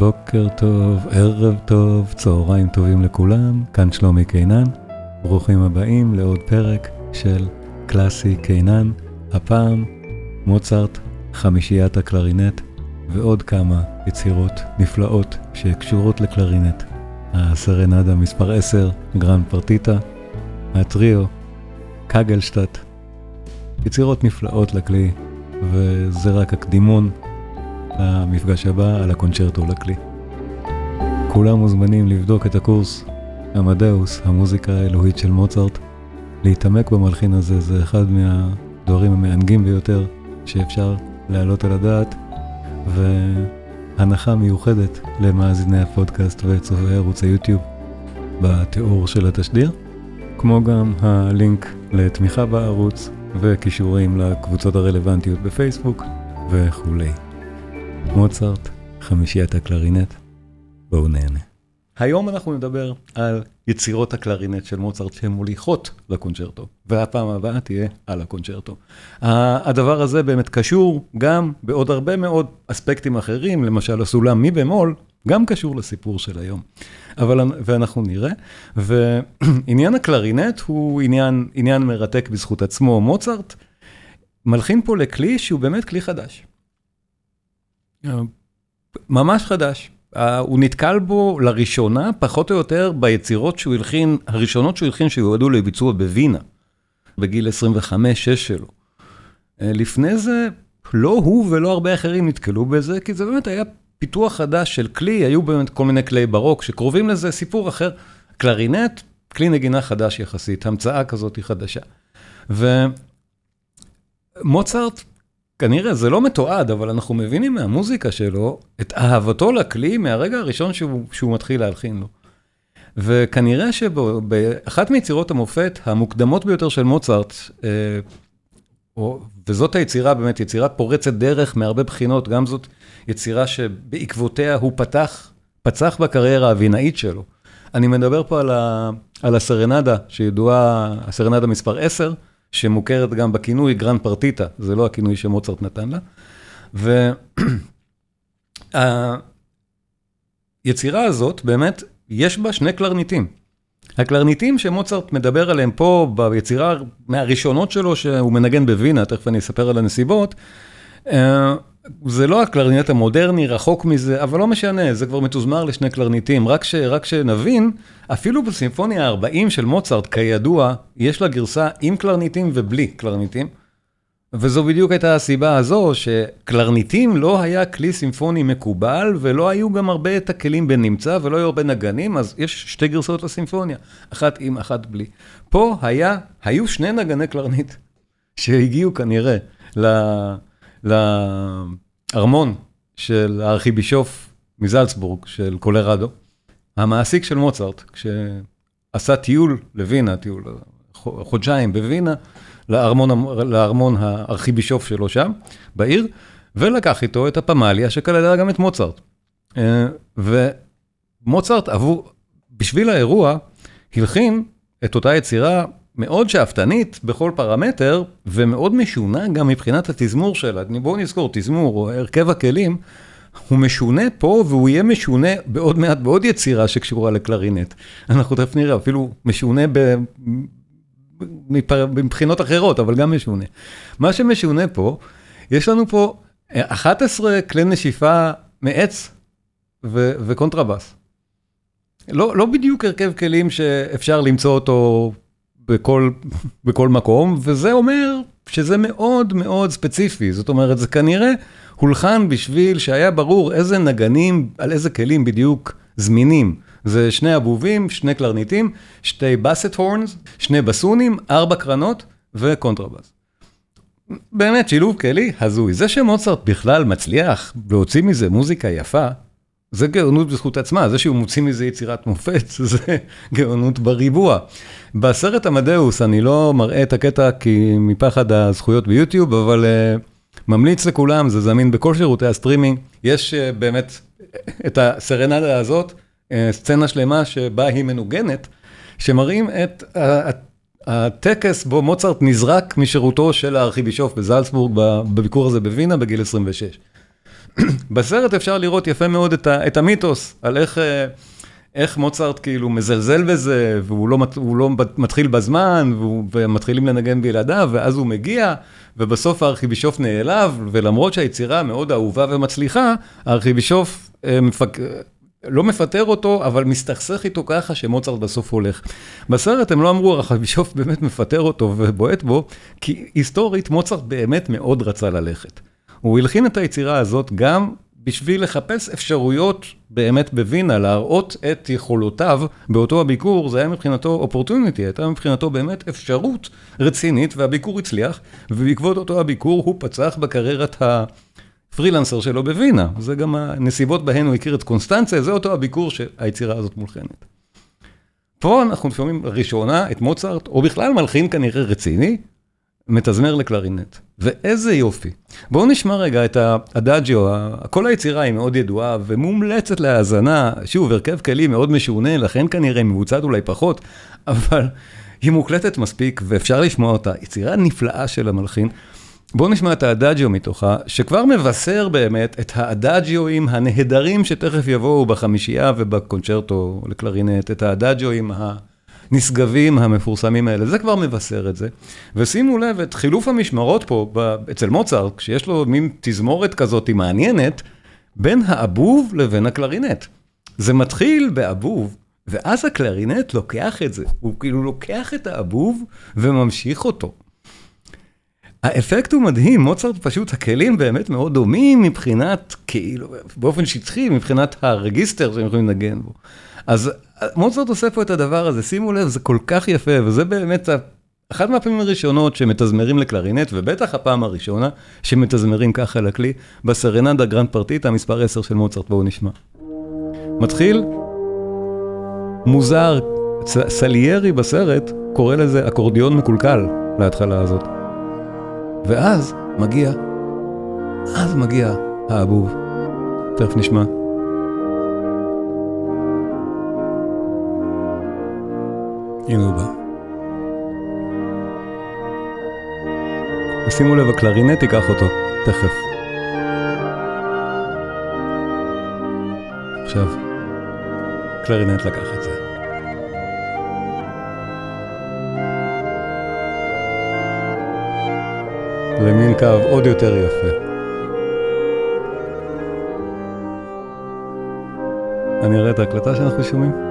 בוקר טוב, ערב טוב, צהריים טובים לכולם, כאן שלומי קינן. ברוכים הבאים לעוד פרק של קלאסי קינן, הפעם מוצרט, חמישיית הקלרינט ועוד כמה יצירות נפלאות שקשורות לקלרינט. הסרנדה מספר 10, גרנד פרטיטה, הטריו, קגלשטט. יצירות נפלאות לכלי, וזה רק הקדימון למפגש הבא על הקונצ'רטו לכלי. כולם מוזמנים לבדוק את הקורס עמדאוס, המוזיקה האלוהית של מוצרט. להתעמק במלחין הזה זה אחד מהדברים המענגים ביותר שאפשר להעלות על הדעת, והנחה מיוחדת למאזיני הפודקאסט וצופי ערוץ היוטיוב בתיאור של התשדיר, כמו גם הלינק לתמיכה בערוץ וכישורים לקבוצות הרלוונטיות בפייסבוק וכולי. מוצרט, חמישיית הקלרינט, בואו נהנה. היום אנחנו נדבר על יצירות הקלרינט של מוצרט שהן מוליכות לקונצ'רטו, והפעם הבאה תהיה על הקונצ'רטו. הדבר הזה באמת קשור גם בעוד הרבה מאוד אספקטים אחרים, למשל הסולם מי במול, גם קשור לסיפור של היום. אבל, ואנחנו נראה, ועניין הקלרינט הוא עניין, עניין מרתק בזכות עצמו. מוצרט מלחין פה לכלי שהוא באמת כלי חדש. ממש חדש. הוא נתקל בו לראשונה, פחות או יותר, ביצירות שהוא הלחין, הראשונות שהוא הלחין שיועדו לביצוע בווינה, בגיל 25-6 שלו. לפני זה, לא הוא ולא הרבה אחרים נתקלו בזה, כי זה באמת היה פיתוח חדש של כלי, היו באמת כל מיני כלי ברוק שקרובים לזה, סיפור אחר. קלרינט, כלי נגינה חדש יחסית, המצאה כזאת חדשה. ומוצרט כנראה זה לא מתועד, אבל אנחנו מבינים מהמוזיקה שלו את אהבתו לכלי מהרגע הראשון שהוא, שהוא מתחיל להלחין לו. וכנראה שבאחת מיצירות המופת המוקדמות ביותר של מוצרט, אה, וזאת היצירה באמת, יצירה פורצת דרך מהרבה בחינות, גם זאת יצירה שבעקבותיה הוא פתח, פצח בקריירה הווינאית שלו. אני מדבר פה על, ה, על הסרנדה, שידועה, הסרנדה מספר 10, שמוכרת גם בכינוי גרנד פרטיטה, זה לא הכינוי שמוצרט נתן לה. והיצירה הזאת, באמת, יש בה שני קלרינטים. הקלרינטים שמוצרט מדבר עליהם פה ביצירה מהראשונות שלו, שהוא מנגן בווינה, תכף אני אספר על הנסיבות, אה, זה לא הקלרינט המודרני, רחוק מזה, אבל לא משנה, זה כבר מתוזמר לשני קלרינטים. רק, ש, רק שנבין, אפילו בסימפוניה ה-40 של מוצרט, כידוע, יש לה גרסה עם קלרינטים ובלי קלרינטים. וזו בדיוק הייתה הסיבה הזו, שקלרינטים לא היה כלי סימפוני מקובל, ולא היו גם הרבה את הכלים בנמצא, ולא היו הרבה נגנים, אז יש שתי גרסאות לסימפוניה, אחת עם, אחת בלי. פה היה, היו שני נגני קלרינט, שהגיעו כנראה ל... לארמון של הארכיבישוף מזלצבורג, של קולורדו, המעסיק של מוצרט, כשעשה טיול לווינה, טיול חודשיים בווינה, לארמון, לארמון הארכיבישוף שלו שם, בעיר, ולקח איתו את הפמליה שכללה גם את מוצרט. אה, ומוצרט עבור, בשביל האירוע, הלחין את אותה יצירה מאוד שאפתנית בכל פרמטר, ומאוד משונה גם מבחינת התזמור שלה. בואו נזכור, תזמור או הרכב הכלים, הוא משונה פה והוא יהיה משונה בעוד מעט בעוד יצירה שקשורה לקלרינט. אנחנו תכף נראה, אפילו משונה ב... מבחינות אחרות, אבל גם משונה. מה שמשונה פה, יש לנו פה 11 כלי נשיפה מעץ ו- וקונטרבאס. לא, לא בדיוק הרכב כלים שאפשר למצוא אותו בכל, בכל מקום, וזה אומר שזה מאוד מאוד ספציפי, זאת אומרת, זה כנראה הולחן בשביל שהיה ברור איזה נגנים, על איזה כלים בדיוק זמינים. זה שני אבובים, שני קלרינטים, שתי basset horns, שני בסונים, ארבע קרנות וקונטרבאס. באמת שילוב כלי הזוי. זה שמוצרט בכלל מצליח להוציא מזה מוזיקה יפה, זה גאונות בזכות עצמה, זה שהוא מוציא מזה יצירת מופת, זה גאונות בריבוע. בסרט אמדאוס, אני לא מראה את הקטע כי מפחד הזכויות ביוטיוב, אבל אה, ממליץ לכולם, זה זמין בכל שירותי הסטרימינג. יש אה, באמת את הסרנדה הזאת, אה, סצנה שלמה שבה היא מנוגנת, שמראים את uh, הטקס בו מוצרט נזרק משירותו של הארכיבישוף בזלצבורג, בביקור הזה בווינה בגיל 26. בסרט אפשר לראות יפה מאוד את המיתוס על איך... איך מוצרט כאילו מזלזל בזה, והוא לא, לא מתחיל בזמן, ומתחילים לנגן בלעדיו, ואז הוא מגיע, ובסוף הארכיבישוף נעלב, ולמרות שהיצירה מאוד אהובה ומצליחה, הארכיבישוף אה, מפק... לא מפטר אותו, אבל מסתכסך איתו ככה שמוצרט בסוף הולך. בסרט הם לא אמרו, הארכיבישוף באמת מפטר אותו ובועט בו, כי היסטורית מוצרט באמת מאוד רצה ללכת. הוא הלחין את היצירה הזאת גם בשביל לחפש אפשרויות באמת בווינה, להראות את יכולותיו באותו הביקור, זה היה מבחינתו אופורטוניטי, הייתה מבחינתו באמת אפשרות רצינית, והביקור הצליח, ובעקבות אותו הביקור הוא פצח בקריירת הפרילנסר שלו בווינה. זה גם הנסיבות בהן הוא הכיר את קונסטנציה, זה אותו הביקור שהיצירה הזאת מולחנת. פה אנחנו שומעים לראשונה את מוצרט, או בכלל מלחין כנראה רציני, מתזמר לקלרינט, ואיזה יופי. בואו נשמע רגע את האדאג'יו, כל היצירה היא מאוד ידועה ומומלצת להאזנה, שוב, הרכב כלים מאוד משונה, לכן כנראה מבוצעת אולי פחות, אבל היא מוקלטת מספיק ואפשר לשמוע אותה, יצירה נפלאה של המלחין. בואו נשמע את האדאג'יו מתוכה, שכבר מבשר באמת את האדאג'יואים הנהדרים שתכף יבואו בחמישייה ובקונצ'רטו לקלרינט, את האדאג'יואים ה... הנשגבים המפורסמים האלה, זה כבר מבשר את זה. ושימו לב את חילוף המשמרות פה, אצל מוצרט, כשיש לו מין תזמורת כזאת מעניינת, בין האבוב לבין הקלרינט. זה מתחיל באבוב, ואז הקלרינט לוקח את זה, הוא כאילו לוקח את האבוב וממשיך אותו. האפקט הוא מדהים, מוצרט פשוט, הכלים באמת מאוד דומים מבחינת, כאילו, באופן שטחי, מבחינת הרגיסטר שהם יכולים לנגן בו. אז מוצרט עושה פה את הדבר הזה, שימו לב, זה כל כך יפה, וזה באמת אחת מהפעמים הראשונות שמתזמרים לקלרינט, ובטח הפעם הראשונה שמתזמרים ככה לכלי, בסרנדה גרנד פרטיטה, מספר 10 של מוצרט, בואו נשמע. מתחיל, מוזר, סליירי בסרט קורא לזה אקורדיון מקולקל להתחלה הזאת. ואז מגיע, אז מגיע האבוב. תכף נשמע. הנה הוא בא. ושימו לב, הקלרינט ייקח אותו, תכף. עכשיו, קלרינט לקח את זה. למין קו עוד יותר יפה. אני אראה את ההקלטה שאנחנו שומעים.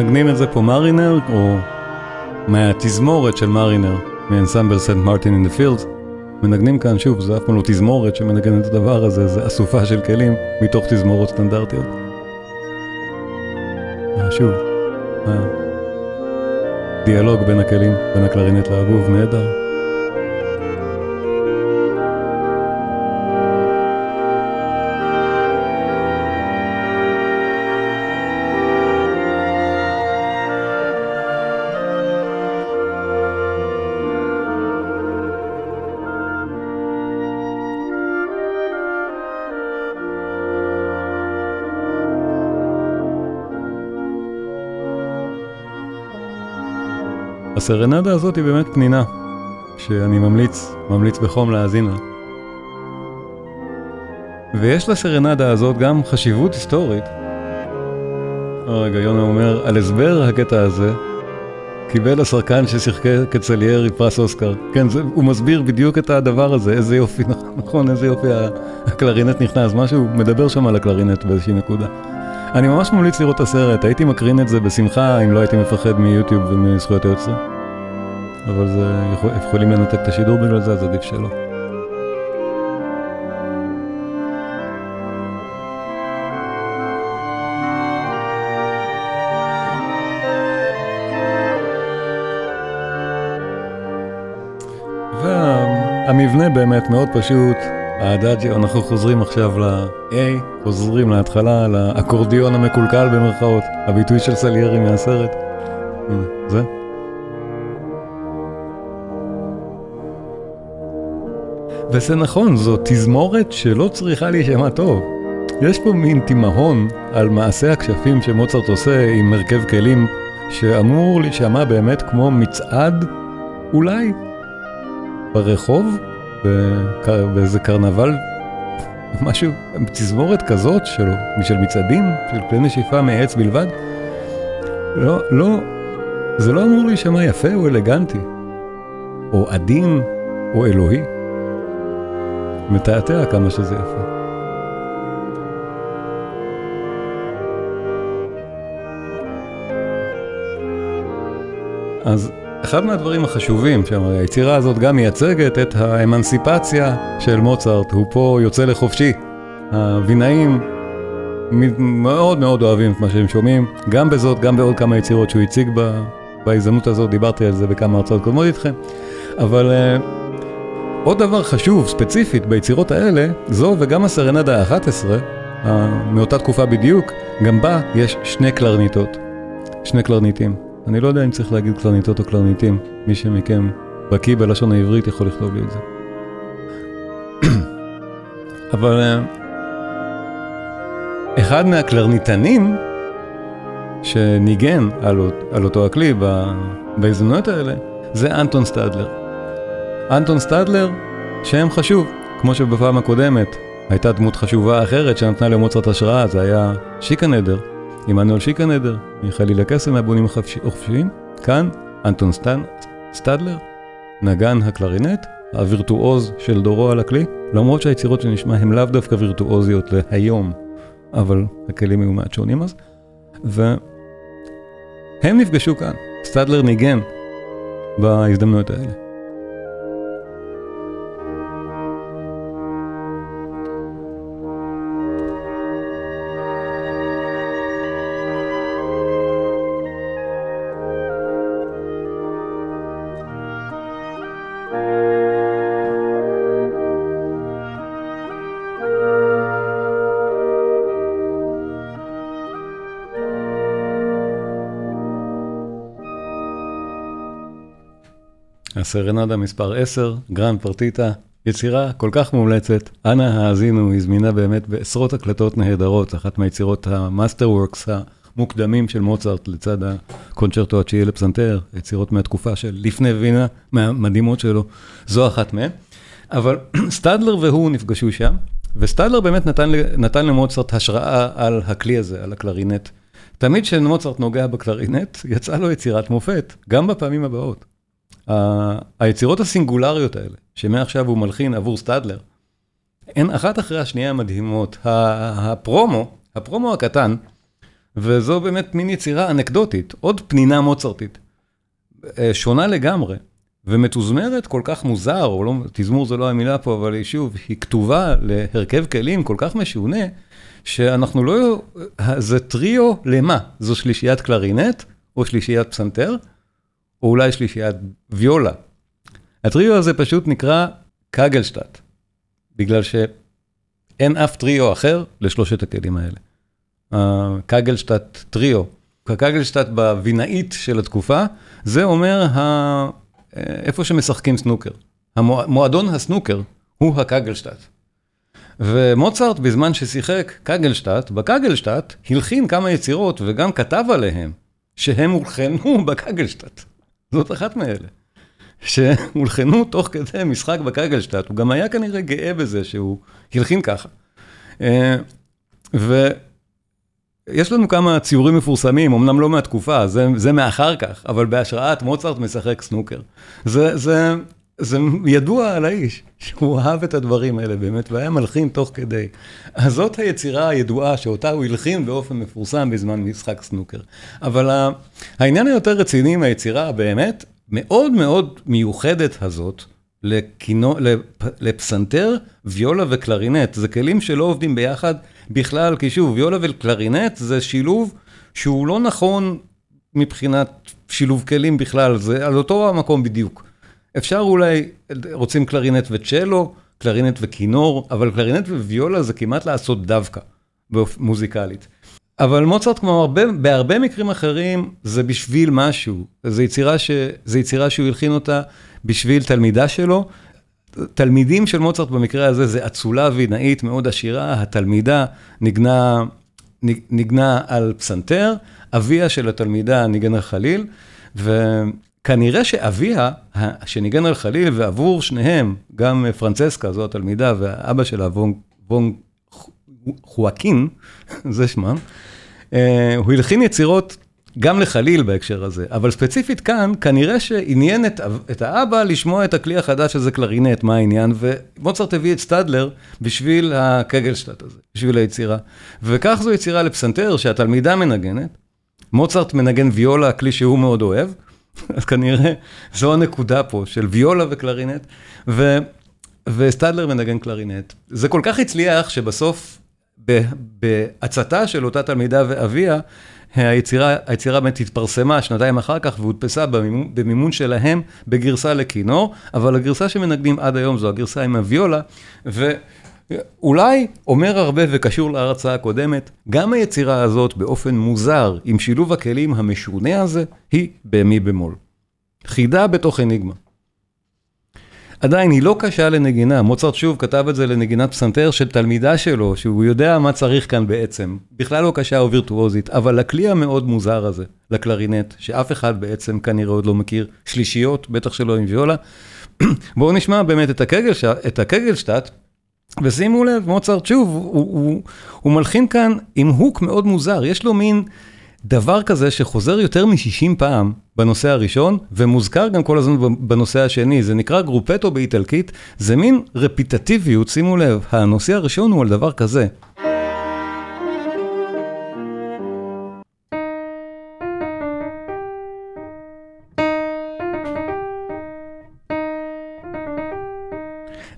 מנגנים את זה פה מרינר, או מהתזמורת של מרינר, מאנסמבל סנט מרטין אין דה פילד. מנגנים כאן, שוב, זה אף פעם לא תזמורת שמנגנת את הדבר הזה, זה אסופה של כלים מתוך תזמורות סטנדרטיות. אה, שוב, הדיאלוג בין הכלים, בין הקלרינט לאבוב, נהדר. הסרנדה הזאת היא באמת פנינה, שאני ממליץ, ממליץ בחום להאזין לה. ויש לסרנדה הזאת גם חשיבות היסטורית. רגע, יונה אומר, על הסבר הקטע הזה, קיבל השחקן ששיחקה כצליירי פרס אוסקר. כן, זה, הוא מסביר בדיוק את הדבר הזה, איזה יופי, נכון, איזה יופי הקלרינט נכנס, משהו מדבר שם על הקלרינט באיזושהי נקודה. אני ממש ממליץ לראות את הסרט, הייתי מקרין את זה בשמחה אם לא הייתי מפחד מיוטיוב ומזכויות היוצרים. אבל זה, יכול, יכולים לנתק את השידור בגלל זה, אז עדיף שלא. והמבנה באמת מאוד פשוט, האדאג'יו, אנחנו חוזרים עכשיו ל-A, חוזרים להתחלה, לאקורדיון המקולקל במרכאות, הביטוי של סליירי מהסרט. זה. וזה נכון, זו תזמורת שלא צריכה להישמע טוב. יש פה מין תימהון על מעשה הכשפים שמוצרט עושה עם הרכב כלים שאמור להישמע באמת כמו מצעד, אולי, ברחוב, באיזה קרנבל, משהו, תזמורת כזאת שלו, של מצעדים, של כלי נשיפה מעץ בלבד. לא, לא, זה לא אמור להישמע יפה או אלגנטי, או עדין, או אלוהי. מתעתע כמה שזה יפה. אז אחד מהדברים החשובים, שהיצירה הזאת גם מייצגת את האמנסיפציה של מוצרט, הוא פה יוצא לחופשי. הווינאים מאוד מאוד אוהבים את מה שהם שומעים, גם בזאת, גם בעוד כמה יצירות שהוא הציג בהזדמנות הזאת, דיברתי על זה בכמה הרצאות קודמות איתכם, אבל uh, עוד דבר חשוב, ספציפית, ביצירות האלה, זו וגם הסרנדה ה-11, uh, מאותה תקופה בדיוק, גם בה יש שני קלרניטות, שני קלרניטים. אני לא יודע אם צריך להגיד קלרניטות או קלרניטים, מי שמכם בקיא בלשון העברית יכול לכתוב לי את זה. אבל אה, אחד מהקלרניתנים שניגן על, על אותו הכלי בהזדמנויות האלה, זה אנטון סטדלר. אנטון סטדלר, שם חשוב, כמו שבפעם הקודמת הייתה דמות חשובה אחרת שנתנה למוצרט השראה, זה היה שיקנדר. עמנואל שיקנדר, מחליל הקסם מהבונים החופשיים, כאן אנטון סטן, סטדלר, נגן הקלרינט, הווירטואוז של דורו על הכלי, למרות שהיצירות שנשמע הן לאו דווקא וירטואוזיות להיום, אבל הכלים היו מעט שונים אז, והם נפגשו כאן, סטדלר ניגן בהזדמנויות האלה. סרנדה מספר 10, גרנד פרטיטה, יצירה כל כך מומלצת, אנא האזינו, היא זמינה באמת בעשרות הקלטות נהדרות, אחת מהיצירות ה master works המוקדמים של מוצרט לצד הקונצ'רטו התשיעי לפסנתר, יצירות מהתקופה של לפני וינה, מהמדהימות שלו, זו אחת מהן. אבל סטדלר והוא נפגשו שם, וסטדלר באמת נתן, נתן למוצרט השראה על הכלי הזה, על הקלרינט. תמיד כשמוצרט נוגע בקלרינט, יצאה לו יצירת מופת, גם בפעמים הבאות. היצירות הסינגולריות האלה, שמעכשיו הוא מלחין עבור סטדלר, הן אחת אחרי השנייה מדהימות. הפרומו, הפרומו הקטן, וזו באמת מין יצירה אנקדוטית, עוד פנינה מוצרטית, אה, שונה לגמרי, ומתוזמרת כל כך מוזר, או לא, תזמור זה לא המילה פה, אבל שוב, היא כתובה להרכב כלים כל כך משונה, שאנחנו לא, זה טריו למה? זו שלישיית קלרינט, או שלישיית פסנתר, או אולי שלישיית ויולה. הטריו הזה פשוט נקרא קגלשטט, בגלל שאין אף טריו אחר לשלושת הכלים האלה. קגלשטט טריו, הקגלשטט בבינאית של התקופה, זה אומר ה... איפה שמשחקים סנוקר. המועדון הסנוקר הוא הקגלשטט. ומוצרט בזמן ששיחק קגלשטט, בקגלשטט הלחין כמה יצירות וגם כתב עליהם שהם הולחנו בקגלשטט. זאת אחת מאלה. שהולחנו תוך כדי משחק בקגלשטט, הוא גם היה כנראה גאה בזה שהוא הלחין ככה. אה, ויש לנו כמה ציורים מפורסמים, אמנם לא מהתקופה, זה, זה מאחר כך, אבל בהשראת מוצרט משחק סנוקר. זה, זה, זה ידוע על האיש, שהוא אהב את הדברים האלה באמת, והיה מלחין תוך כדי. אז זאת היצירה הידועה שאותה הוא הלחין באופן מפורסם בזמן משחק סנוקר. אבל העניין היותר רציני היצירה הבאמת מאוד מאוד מיוחדת הזאת, לקינו, לפ, לפסנתר, ויולה וקלרינט. זה כלים שלא עובדים ביחד בכלל, כי שוב, ויולה וקלרינט זה שילוב שהוא לא נכון מבחינת שילוב כלים בכלל, זה על אותו המקום בדיוק. אפשר אולי, רוצים קלרינט וצ'לו, קלרינט וכינור, אבל קלרינט וויולה זה כמעט לעשות דווקא, מוזיקלית. אבל מוצרט, כמו הרבה, בהרבה מקרים אחרים, זה בשביל משהו. זו יצירה, יצירה שהוא הלחין אותה בשביל תלמידה שלו. תלמידים של מוצרט במקרה הזה זה אצולה וינאית מאוד עשירה, התלמידה נגנה, נגנה על פסנתר, אביה של התלמידה ניגן על חליל, וכנראה שאביה, שניגן על חליל, ועבור שניהם, גם פרנצסקה, זו התלמידה, ואבא שלה, וונג, וונג חואקין, זה שמם, אה, הוא הלחין יצירות גם לחליל בהקשר הזה, אבל ספציפית כאן, כנראה שעניין את, את האבא לשמוע את הכלי החדש הזה קלרינט, מה העניין, ומוצרט הביא את סטדלר בשביל הקגלשטט הזה, בשביל היצירה. וכך זו יצירה לפסנתר שהתלמידה מנגנת, מוצרט מנגן ויולה, כלי שהוא מאוד אוהב, אז כנראה זו הנקודה פה של ויולה וקלרינט, ו, וסטדלר מנגן קלרינט. זה כל כך הצליח שבסוף בהצתה של אותה תלמידה ואביה, היצירה, היצירה באמת התפרסמה שנתיים אחר כך והודפסה במימון, במימון שלהם בגרסה לכינור, אבל הגרסה שמנגנים עד היום זו הגרסה עם הוויולה, ואולי אומר הרבה וקשור להרצאה הקודמת, גם היצירה הזאת באופן מוזר, עם שילוב הכלים המשונה הזה, היא במי במול. חידה בתוך אניגמה. עדיין היא לא קשה לנגינה, מוצרט שוב כתב את זה לנגינת פסנתר של תלמידה שלו, שהוא יודע מה צריך כאן בעצם. בכלל לא קשה או וירטואוזית, אבל הכלי המאוד מוזר הזה, לקלרינט, שאף אחד בעצם כנראה עוד לא מכיר, שלישיות, בטח שלא עם ויולה. בואו נשמע באמת את הקגלשטט, ושימו לב, מוצרט שוב, הוא, הוא, הוא מלחין כאן עם הוק מאוד מוזר, יש לו מין... דבר כזה שחוזר יותר מ-60 פעם בנושא הראשון, ומוזכר גם כל הזמן בנושא השני, זה נקרא גרופטו באיטלקית, זה מין רפיטטיביות, שימו לב, הנושא הראשון הוא על דבר כזה.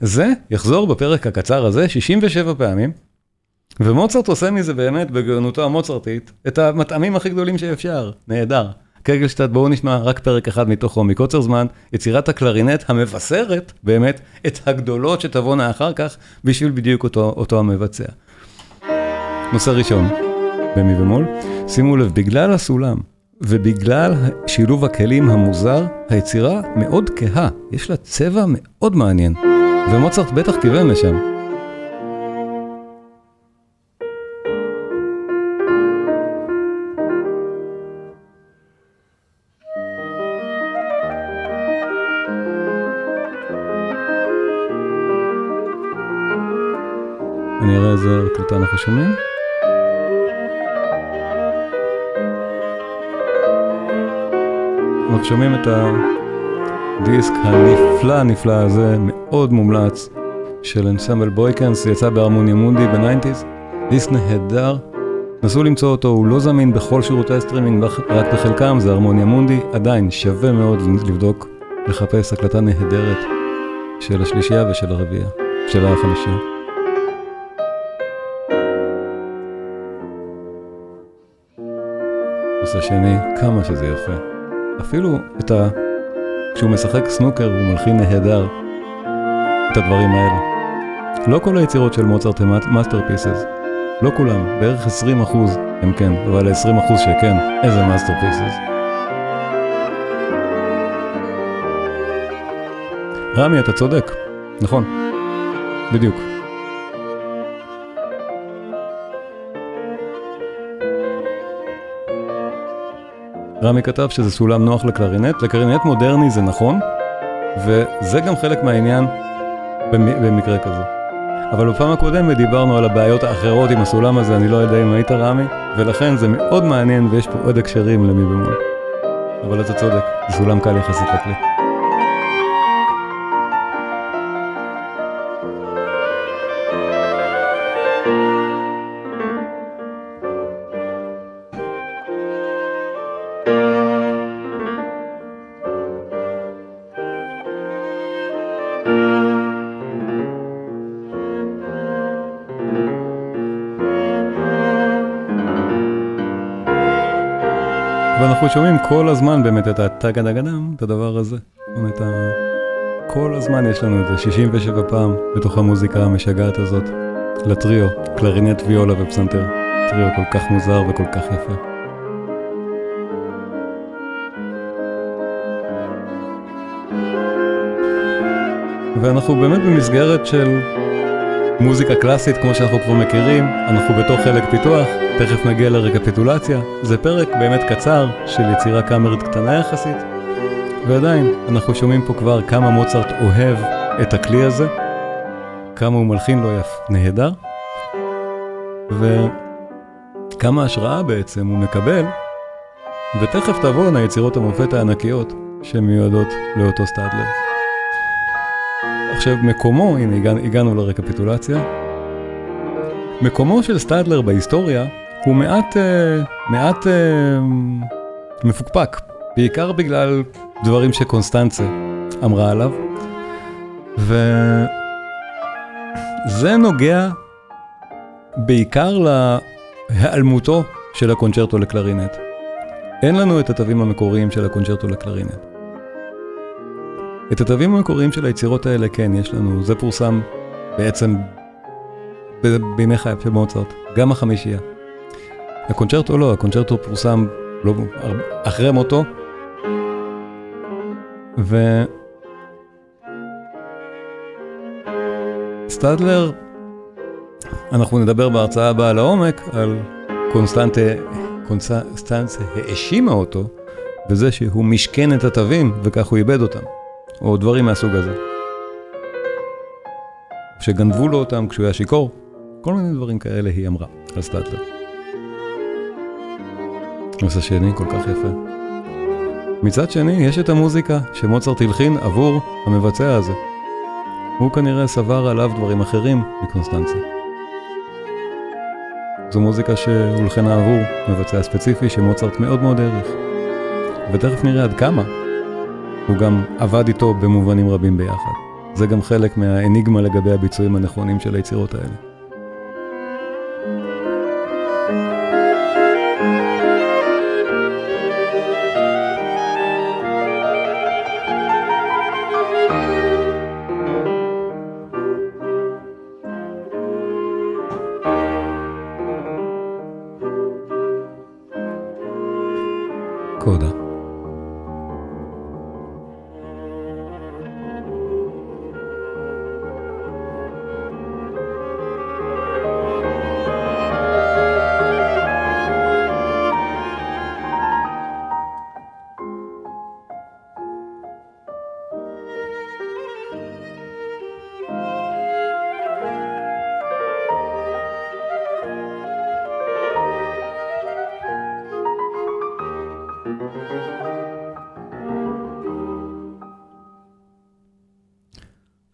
זה יחזור בפרק הקצר הזה 67 פעמים. ומוצרט עושה מזה באמת, בגאונותו המוצרטית, את המטעמים הכי גדולים שאפשר. נהדר. קגלשטט, בואו נשמע רק פרק אחד מתוכו, מקוצר זמן, יצירת הקלרינט המבשרת, באמת, את הגדולות שתבואנה אחר כך, בשביל בדיוק אותו, אותו המבצע. נושא ראשון, במי ומול, שימו לב, בגלל הסולם ובגלל שילוב הכלים המוזר, היצירה מאוד כהה, יש לה צבע מאוד מעניין, ומוצרט בטח כיוון לשם. אני אראה איזה קליטה אנחנו שומעים. אנחנו שומעים את הדיסק הנפלא הנפלא הזה, מאוד מומלץ, של אנסמבל בויקנס, יצא בהרמוניה מונדי ב nineties. דיסק נהדר, נסו למצוא אותו, הוא לא זמין בכל שירותי הסטרימינג, רק בחלקם, זה הרמוניה מונדי, עדיין שווה מאוד לבדוק, לחפש הקלטה נהדרת של השלישייה ושל הרביעייה, של החמישייה. נושא שני, כמה שזה יפה. אפילו את ה... כשהוא משחק סנוקר הוא מלחין נהדר את הדברים האלה. לא כל היצירות של מוצרט הן masterpieces. לא כולם, בערך 20 אחוז הם כן, אבל 20 אחוז שכן, איזה masterpieces. רמי, אתה צודק, נכון, בדיוק. רמי כתב שזה סולם נוח לקלרינט, לקלרינט מודרני זה נכון, וזה גם חלק מהעניין במקרה כזה. אבל בפעם הקודמת דיברנו על הבעיות האחרות עם הסולם הזה, אני לא יודע אם היית רמי, ולכן זה מאוד מעניין ויש פה עוד הקשרים למי במול. אבל אתה צודק, זה סולם קל יחסית לכלי. שומעים כל הזמן באמת את הטאגדגדם, את הדבר הזה, את כל הזמן יש לנו את זה, 67 פעם בתוך המוזיקה המשגעת הזאת, לטריו, קלרינט, ויולה ופסנתר. טריו כל כך מוזר וכל כך יפה. ואנחנו באמת במסגרת של מוזיקה קלאסית כמו שאנחנו כבר מכירים, אנחנו בתוך חלק פיתוח, תכף נגיע לרקפיטולציה. זה פרק באמת קצר של יצירה קאמרית קטנה יחסית, ועדיין אנחנו שומעים פה כבר כמה מוצרט אוהב את הכלי הזה, כמה הוא מלחין לו יף נהדר, וכמה השראה בעצם הוא מקבל, ותכף תבואנה יצירות המופת הענקיות שמיועדות לאותו סטאדלר. עכשיו מקומו, הנה הגענו לרקפיטולציה, מקומו של סטאדלר בהיסטוריה הוא מעט, אה, מעט אה, מפוקפק, בעיקר בגלל דברים שקונסטנצה אמרה עליו, וזה נוגע בעיקר להיעלמותו של הקונצ'רטו לקלרינט. אין לנו את התווים המקוריים של הקונצ'רטו לקלרינט. את התווים המקוריים של היצירות האלה, כן, יש לנו, זה פורסם בעצם בימי חייו של מוצרט, גם החמישייה. הקונצ'רטו לא, הקונצ'רטו פורסם לא, אחרי מותו, ו... סטדלר, אנחנו נדבר בהרצאה הבאה לעומק על קונסטנצה, קונסטנצה האשימה אותו בזה שהוא משכן את התווים וכך הוא איבד אותם. או דברים מהסוג הזה. שגנבו לו אותם כשהוא היה שיכור, כל מיני דברים כאלה היא אמרה על סטאטלר. נושא שני כל כך יפה. מצד שני, יש את המוזיקה שמוצרט הלחין עבור המבצע הזה. הוא כנראה סבר עליו דברים אחרים מקונסטנציה. זו מוזיקה שהולחנה עבור מבצע ספציפי שמוצרט מאוד מאוד העריך. ותכף נראה עד כמה הוא גם עבד איתו במובנים רבים ביחד. זה גם חלק מהאניגמה לגבי הביצועים הנכונים של היצירות האלה.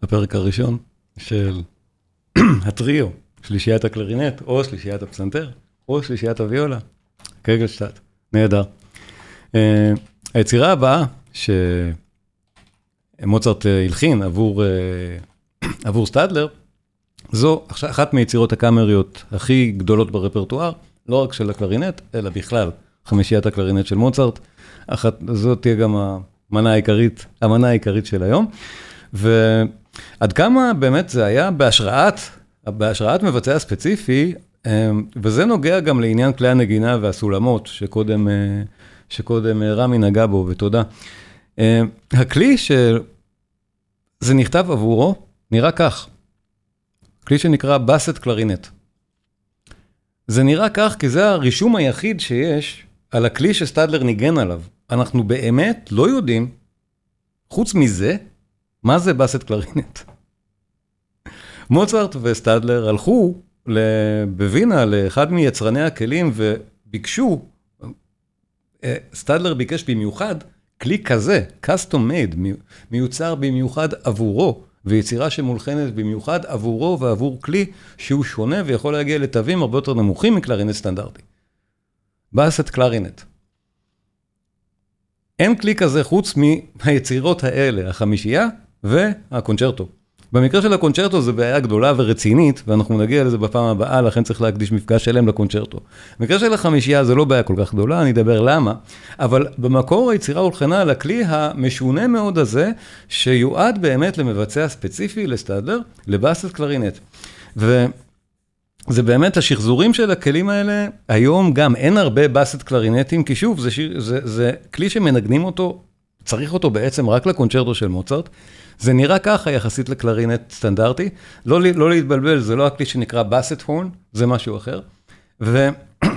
הפרק הראשון של הטריו, שלישיית הקלרינט, או שלישיית הפסנתר, או שלישיית הוויולה, קגלשטט, נהדר. Uh, היצירה הבאה שמוצרט uh, הלחין עבור, uh, עבור סטדלר, זו אחת מיצירות הקאמריות הכי גדולות ברפרטואר, לא רק של הקלרינט, אלא בכלל, חמישיית הקלרינט של מוצרט. אחת, זאת תהיה גם המנה העיקרית, המנה העיקרית של היום. ועד כמה באמת זה היה בהשראת, בהשראת מבצע ספציפי, אמ, וזה נוגע גם לעניין כלי הנגינה והסולמות, שקודם, אה, שקודם אה, רמי נגע בו, ותודה. הכלי שזה נכתב עבורו, נראה כך. כלי שנקרא באסט קלרינט. זה נראה כך כי זה הרישום היחיד שיש על הכלי שסטדלר ניגן עליו. אנחנו באמת לא יודעים, חוץ מזה, מה זה באסט קלרינט? מוצרט וסטדלר הלכו בווינה לאחד מיצרני הכלים וביקשו, אה, סטדלר ביקש במיוחד כלי כזה, custom made, מיוצר במיוחד עבורו, ויצירה שמולחנת במיוחד עבורו ועבור כלי שהוא שונה ויכול להגיע לתווים הרבה יותר נמוכים מקלרינט סטנדרטי. באסט קלרינט. אין כלי כזה חוץ מהיצירות האלה, החמישייה והקונצ'רטו. במקרה של הקונצ'רטו זו בעיה גדולה ורצינית, ואנחנו נגיע לזה בפעם הבאה, לכן צריך להקדיש מפגש שלם לקונצ'רטו. במקרה של החמישייה זה לא בעיה כל כך גדולה, אני אדבר למה, אבל במקור היצירה הולחנה על הכלי המשונה מאוד הזה, שיועד באמת למבצע ספציפי, לסטדלר, לבאסת קלרינט. ו... זה באמת, השחזורים של הכלים האלה, היום גם אין הרבה באסט קלרינטים, כי שוב, זה, שיר, זה, זה כלי שמנגנים אותו, צריך אותו בעצם רק לקונצ'רטו של מוצרט. זה נראה ככה יחסית לקלרינט סטנדרטי. לא, לא להתבלבל, זה לא הכלי שנקרא באסט הורן, זה משהו אחר. ו...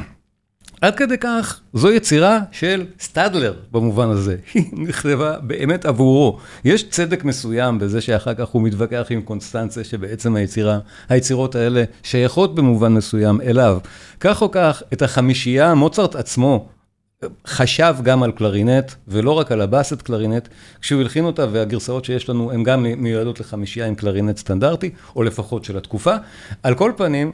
עד כדי כך, זו יצירה של סטדלר במובן הזה, היא נכתבה באמת עבורו. יש צדק מסוים בזה שאחר כך הוא מתווכח עם קונסטנציה שבעצם היצירה, היצירות האלה שייכות במובן מסוים אליו. כך או כך, את החמישייה, מוצרט עצמו חשב גם על קלרינט, ולא רק על הבאסט קלרינט, כשהוא הלחין אותה, והגרסאות שיש לנו הן גם מיועדות לחמישייה עם קלרינט סטנדרטי, או לפחות של התקופה. על כל פנים,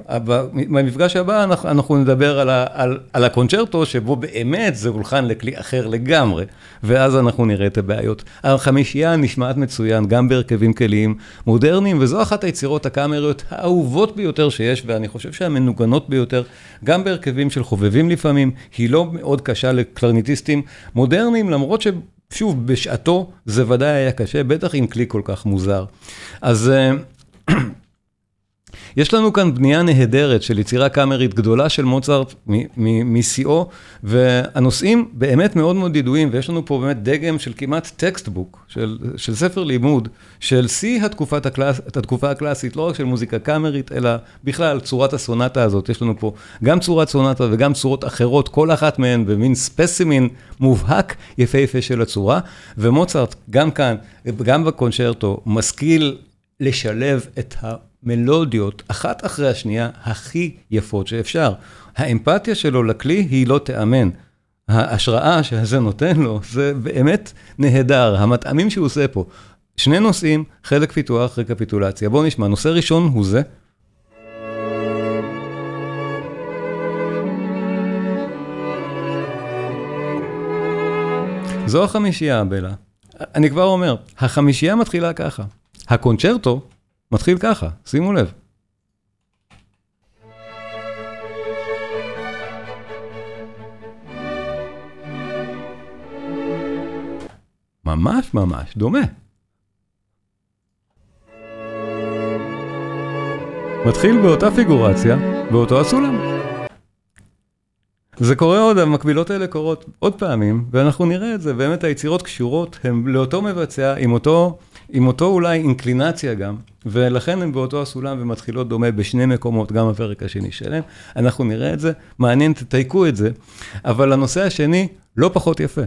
במפגש הבא אנחנו נדבר על, על, על הקונצ'רטו, שבו באמת זה הולחן לכלי אחר לגמרי, ואז אנחנו נראה את הבעיות. החמישייה נשמעת מצוין, גם בהרכבים כליים מודרניים, וזו אחת היצירות הקאמריות האהובות ביותר שיש, ואני חושב שהמנוגנות ביותר, גם בהרכבים של חובבים לפעמים, היא לא מאוד קשה לקלרניטיסטים מודרניים, למרות ששוב, בשעתו זה ודאי היה קשה, בטח עם כלי כל כך מוזר. אז... יש לנו כאן בנייה נהדרת של יצירה קאמרית גדולה של מוצרט משיאו, והנושאים באמת מאוד מאוד ידועים, ויש לנו פה באמת דגם של כמעט textbook, של, של ספר לימוד, של שיא הקלאס, התקופה הקלאסית, לא רק של מוזיקה קאמרית, אלא בכלל צורת הסונטה הזאת. יש לנו פה גם צורת סונטה וגם צורות אחרות, כל אחת מהן במין specimen מובהק יפהפה של הצורה, ומוצרט, גם כאן, גם בקונצ'רטו, משכיל לשלב את ה... מלודיות, אחת אחרי השנייה, הכי יפות שאפשר. האמפתיה שלו לכלי היא לא תיאמן. ההשראה שזה נותן לו, זה באמת נהדר, המטעמים שהוא עושה פה. שני נושאים, חלק פיתוח, רקפיטולציה. בואו נשמע, נושא ראשון הוא זה. זו החמישייה, בלה. אני כבר אומר, החמישייה מתחילה ככה. הקונצ'רטו מתחיל ככה, שימו לב. ממש ממש דומה. מתחיל באותה פיגורציה, באותו הסולם. זה קורה עוד, המקבילות האלה קורות עוד פעמים, ואנחנו נראה את זה, באמת היצירות קשורות הן לאותו מבצע עם אותו עם אותו אולי אינקלינציה גם, ולכן הן באותו הסולם ומתחילות דומה בשני מקומות, גם הפרק השני שלהם. אנחנו נראה את זה, מעניין, תתייקו את זה, אבל הנושא השני לא פחות יפה.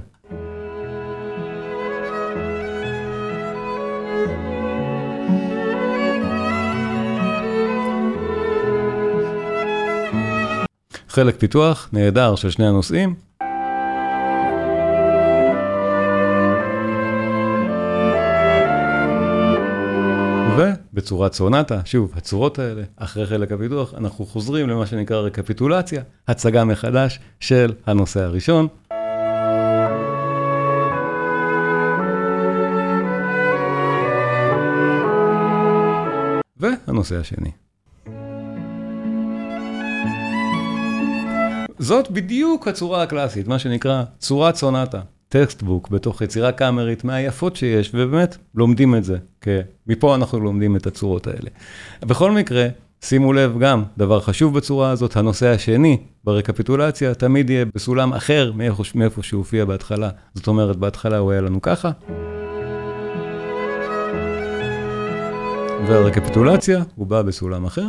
חלק פיתוח נהדר של שני הנושאים, ובצורת סונטה, שוב, הצורות האלה, אחרי חלק הפיתוח, אנחנו חוזרים למה שנקרא רקפיטולציה, הצגה מחדש של הנושא הראשון. והנושא השני. זאת בדיוק הצורה הקלאסית, מה שנקרא צורת סונטה. textbook בתוך יצירה קאמרית מהיפות שיש, ובאמת לומדים את זה, מפה אנחנו לומדים את הצורות האלה. בכל מקרה, שימו לב גם, דבר חשוב בצורה הזאת, הנושא השני ברקפיטולציה תמיד יהיה בסולם אחר מאיפה, מאיפה שהוא הופיע בהתחלה. זאת אומרת, בהתחלה הוא היה לנו ככה. והרקפיטולציה, הוא בא בסולם אחר.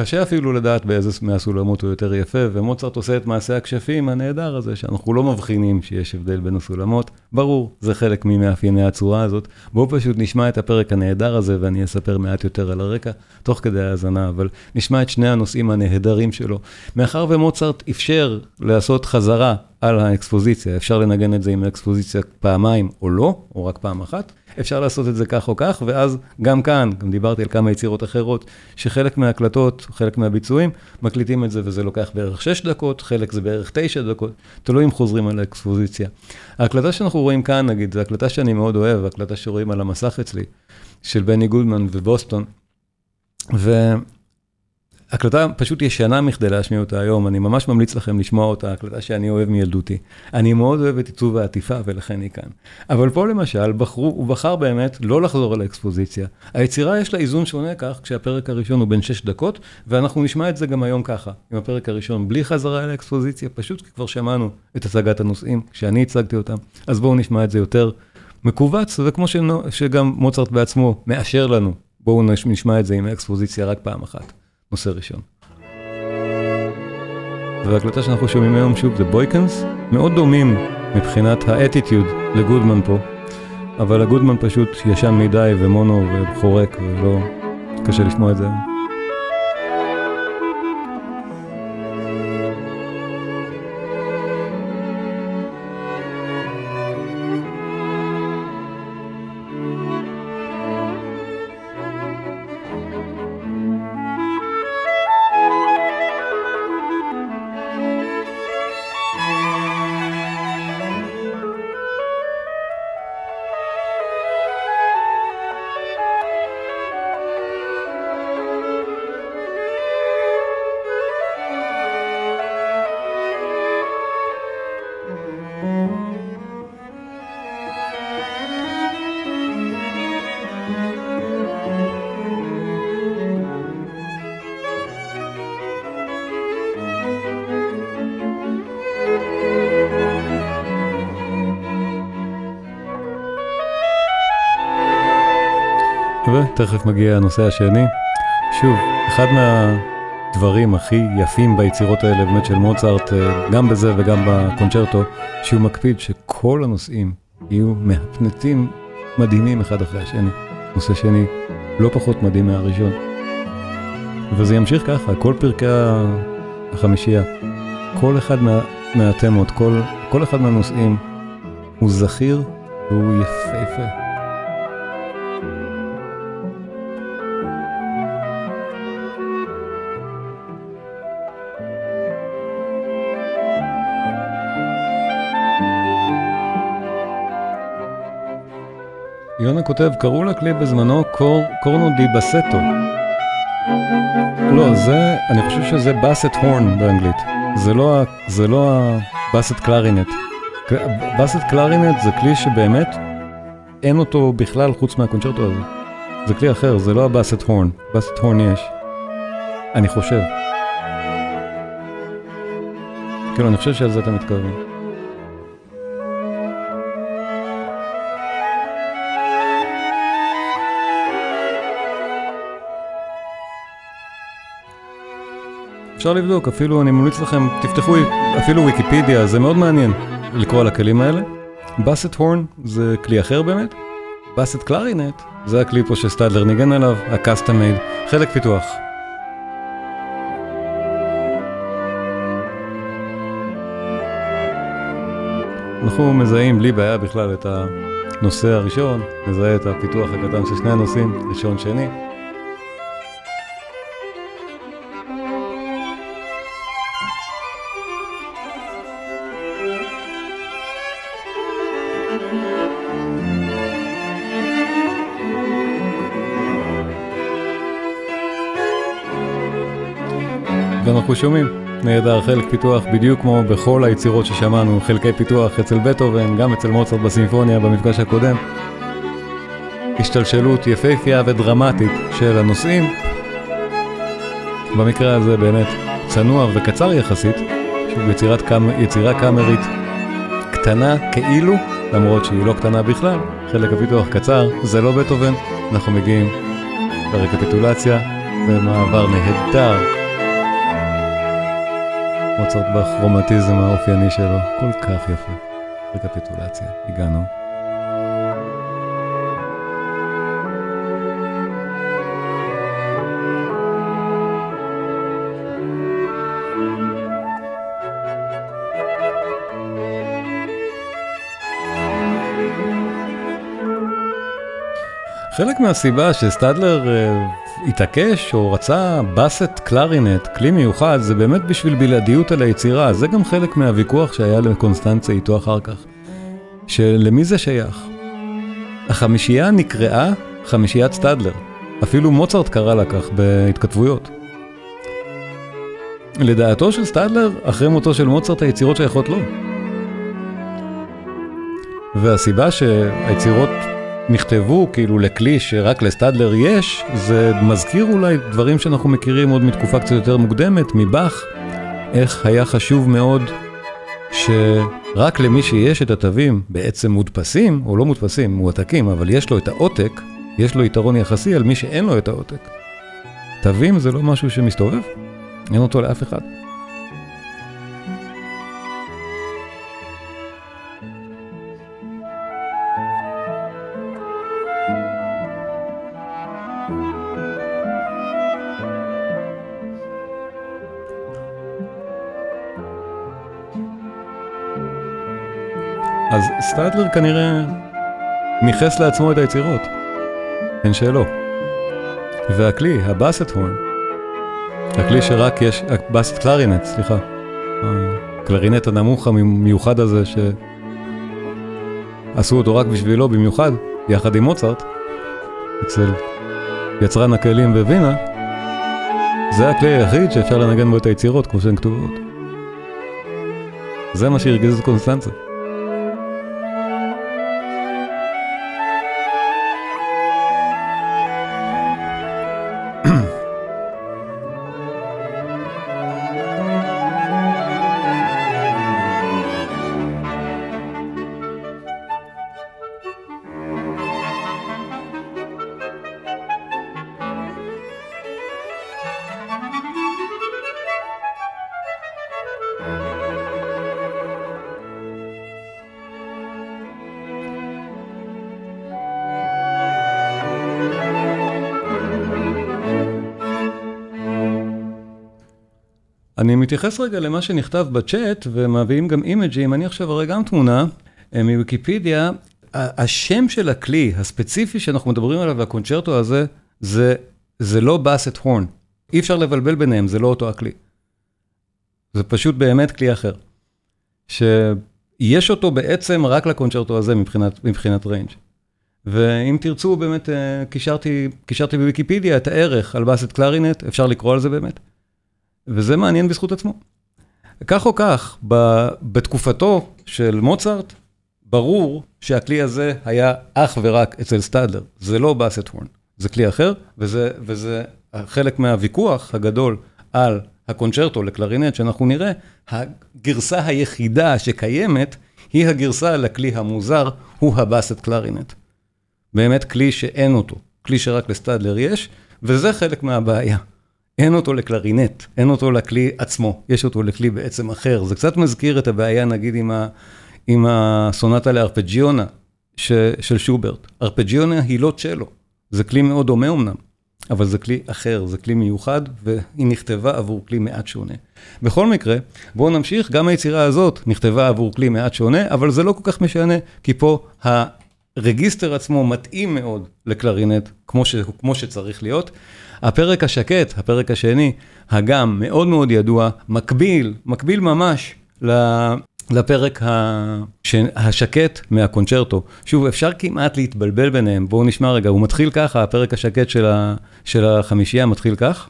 קשה אפילו לדעת באיזה מהסולמות הוא יותר יפה, ומוצרט עושה את מעשה הכשפים הנהדר הזה, שאנחנו לא מבחינים שיש הבדל בין הסולמות. ברור, זה חלק ממאפייני הצורה הזאת. בואו פשוט נשמע את הפרק הנהדר הזה, ואני אספר מעט יותר על הרקע, תוך כדי האזנה, אבל נשמע את שני הנושאים הנהדרים שלו. מאחר ומוצרט אפשר לעשות חזרה על האקספוזיציה, אפשר לנגן את זה עם האקספוזיציה פעמיים או לא, או רק פעם אחת, אפשר לעשות את זה כך או כך, ואז גם כאן, גם דיברתי על כמה יצירות אחרות, שחלק מההקלטות, חלק מהביצועים, מקליטים את זה וזה לוקח בערך 6 דקות, חלק זה בערך 9 דקות, תלוי אם חוזרים על האקספוזיציה. ההקלטה שאנחנו רואים כאן, נגיד, זו הקלטה שאני מאוד אוהב, הקלטה שרואים על המסך אצלי, של בני גולדמן ובוסטון. ו... הקלטה פשוט ישנה מכדי להשמיע אותה היום, אני ממש ממליץ לכם לשמוע אותה, הקלטה שאני אוהב מילדותי. אני מאוד אוהב את עיצוב העטיפה ולכן היא כאן. אבל פה למשל, בחרו, הוא בחר באמת לא לחזור על האקספוזיציה. היצירה יש לה איזון שונה כך, כשהפרק הראשון הוא בן 6 דקות, ואנחנו נשמע את זה גם היום ככה, עם הפרק הראשון בלי חזרה על האקספוזיציה, פשוט כי כבר שמענו את הצגת הנושאים, כשאני הצגתי אותם, אז בואו נשמע את זה יותר מכווץ, וכמו שגם מוצרט בעצמו מאשר לנו, בואו נשמע את זה עם האקספוזיציה רק פעם אחת. נושא ראשון. וההקלטה שאנחנו שומעים היום שוב זה בויקנס, מאוד דומים מבחינת האטיטיוד לגודמן פה, אבל הגודמן פשוט ישן מדי ומונו וחורק ולא קשה לשמוע את זה ותכף מגיע הנושא השני. שוב, אחד מהדברים הכי יפים ביצירות האלה באמת של מוצרט, אה, גם בזה וגם בקונצ'רטו, שהוא מקפיד שכל הנושאים יהיו מהפנטים מדהימים אחד אחרי השני. נושא שני לא פחות מדהים מהראשון. וזה ימשיך ככה, כל פרקי החמישייה, כל אחד מה, מהתמות, כל, כל אחד מהנושאים הוא זכיר והוא יפהפה. יונה כותב, קראו לכלי בזמנו קור, קורנו די בסטו. לא, זה, אני חושב שזה באסט הורן באנגלית. זה לא, זה לא הבאסט קלרינט. באסט קלרינט זה כלי שבאמת אין אותו בכלל חוץ מהקונצ'רטו הזה. זה כלי אחר, זה לא הבאסט הורן. באסט הורן יש. אני חושב. כאילו, אני חושב שעל זה אתה מתכוון. אפשר לבדוק, אפילו אני ממליץ לכם, תפתחו אפילו ויקיפדיה, זה מאוד מעניין לקרוא על הכלים האלה. באסט הורן זה כלי אחר באמת. באסט קלרינט זה הכלי פה שסטדלר ניגן עליו, הקאסטם מייד, חלק פיתוח. אנחנו מזהים בלי בעיה בכלל את הנושא הראשון, נזהה את הפיתוח הקטן של שני הנושאים, ראשון שני. ואנחנו שומעים. נהדר, חלק פיתוח בדיוק כמו בכל היצירות ששמענו, חלקי פיתוח אצל בטהובן, גם אצל מוצרט בסימפוניה במפגש הקודם. השתלשלות יפהפייה ודרמטית של הנושאים. במקרה הזה באמת צנוע וקצר יחסית, שוב יצירת קאמ... יצירה קאמרית קטנה כאילו, למרות שהיא לא קטנה בכלל, חלק הפיתוח קצר, זה לא בטהובן, אנחנו מגיעים לרקפיטולציה במעבר נהדר מוצרט בכרומטיזם האופייני שלו, כל כך יפה. רקפיטולציה, הגענו. חלק מהסיבה שסטדלר uh, התעקש או רצה באסט קלרינט, כלי מיוחד, זה באמת בשביל בלעדיות על היצירה. זה גם חלק מהוויכוח שהיה לקונסטנציה איתו אחר כך. שלמי זה שייך? החמישייה נקראה חמישיית סטדלר. אפילו מוצרט קרא לה כך בהתכתבויות. לדעתו של סטדלר, אחרי מותו של מוצרט היצירות שייכות לו. והסיבה שהיצירות נכתבו כאילו לכלי שרק לסטדלר יש, זה מזכיר אולי דברים שאנחנו מכירים עוד מתקופה קצת יותר מוקדמת, מבאך, איך היה חשוב מאוד שרק למי שיש את התווים בעצם מודפסים, או לא מודפסים, מועתקים, אבל יש לו את העותק, יש לו יתרון יחסי על מי שאין לו את העותק. תווים זה לא משהו שמסתובב, אין אותו לאף אחד. אז סטאדלר כנראה ניכס לעצמו את היצירות, אין שאלו. והכלי, ה basset horn, הכלי שרק יש, ה basset clarinet, סליחה, הקלרינט הנמוך המיוחד הזה שעשו אותו רק בשבילו במיוחד, יחד עם מוצרט, אצל יצרן הכלים בווינה, זה הכלי היחיד שאפשר לנגן בו את היצירות כמו שהן כתובות. זה מה שהרגיז את קונסטנציה. מתייחס רגע למה שנכתב בצ'אט, ומביאים גם אימג'ים, אני עכשיו אראה גם תמונה אה, מוויקיפדיה. השם של הכלי הספציפי שאנחנו מדברים עליו, והקונצ'רטו הזה, זה, זה לא basset horn. אי אפשר לבלבל ביניהם, זה לא אותו הכלי. זה פשוט באמת כלי אחר. שיש אותו בעצם רק לקונצ'רטו הזה מבחינת, מבחינת range. ואם תרצו, באמת, אה, קישרתי, קישרתי בוויקיפדיה את הערך על basset clarinet, אפשר לקרוא על זה באמת. וזה מעניין בזכות עצמו. כך או כך, בתקופתו של מוצרט, ברור שהכלי הזה היה אך ורק אצל סטאדלר, זה לא basset horn, זה כלי אחר, וזה, וזה חלק מהוויכוח הגדול על הקונצ'רטו לקלרינט, שאנחנו נראה, הגרסה היחידה שקיימת, היא הגרסה לכלי המוזר, הוא ה basset clarinet. באמת כלי שאין אותו, כלי שרק לסטאדלר יש, וזה חלק מהבעיה. אין אותו לקלרינט, אין אותו לכלי עצמו, יש אותו לכלי בעצם אחר. זה קצת מזכיר את הבעיה, נגיד, עם, ה, עם הסונטה לארפג'יונה של שוברט. ארפג'יונה היא לא צ'לו, זה כלי מאוד דומה אמנם, אבל זה כלי אחר, זה כלי מיוחד, והיא נכתבה עבור כלי מעט שונה. בכל מקרה, בואו נמשיך, גם היצירה הזאת נכתבה עבור כלי מעט שונה, אבל זה לא כל כך משנה, כי פה הרגיסטר עצמו מתאים מאוד לקלרינט, כמו, ש, כמו שצריך להיות. הפרק השקט, הפרק השני, הגם מאוד מאוד ידוע, מקביל, מקביל ממש לפרק השקט מהקונצ'רטו. שוב, אפשר כמעט להתבלבל ביניהם, בואו נשמע רגע, הוא מתחיל ככה, הפרק השקט של, ה, של החמישייה מתחיל כך.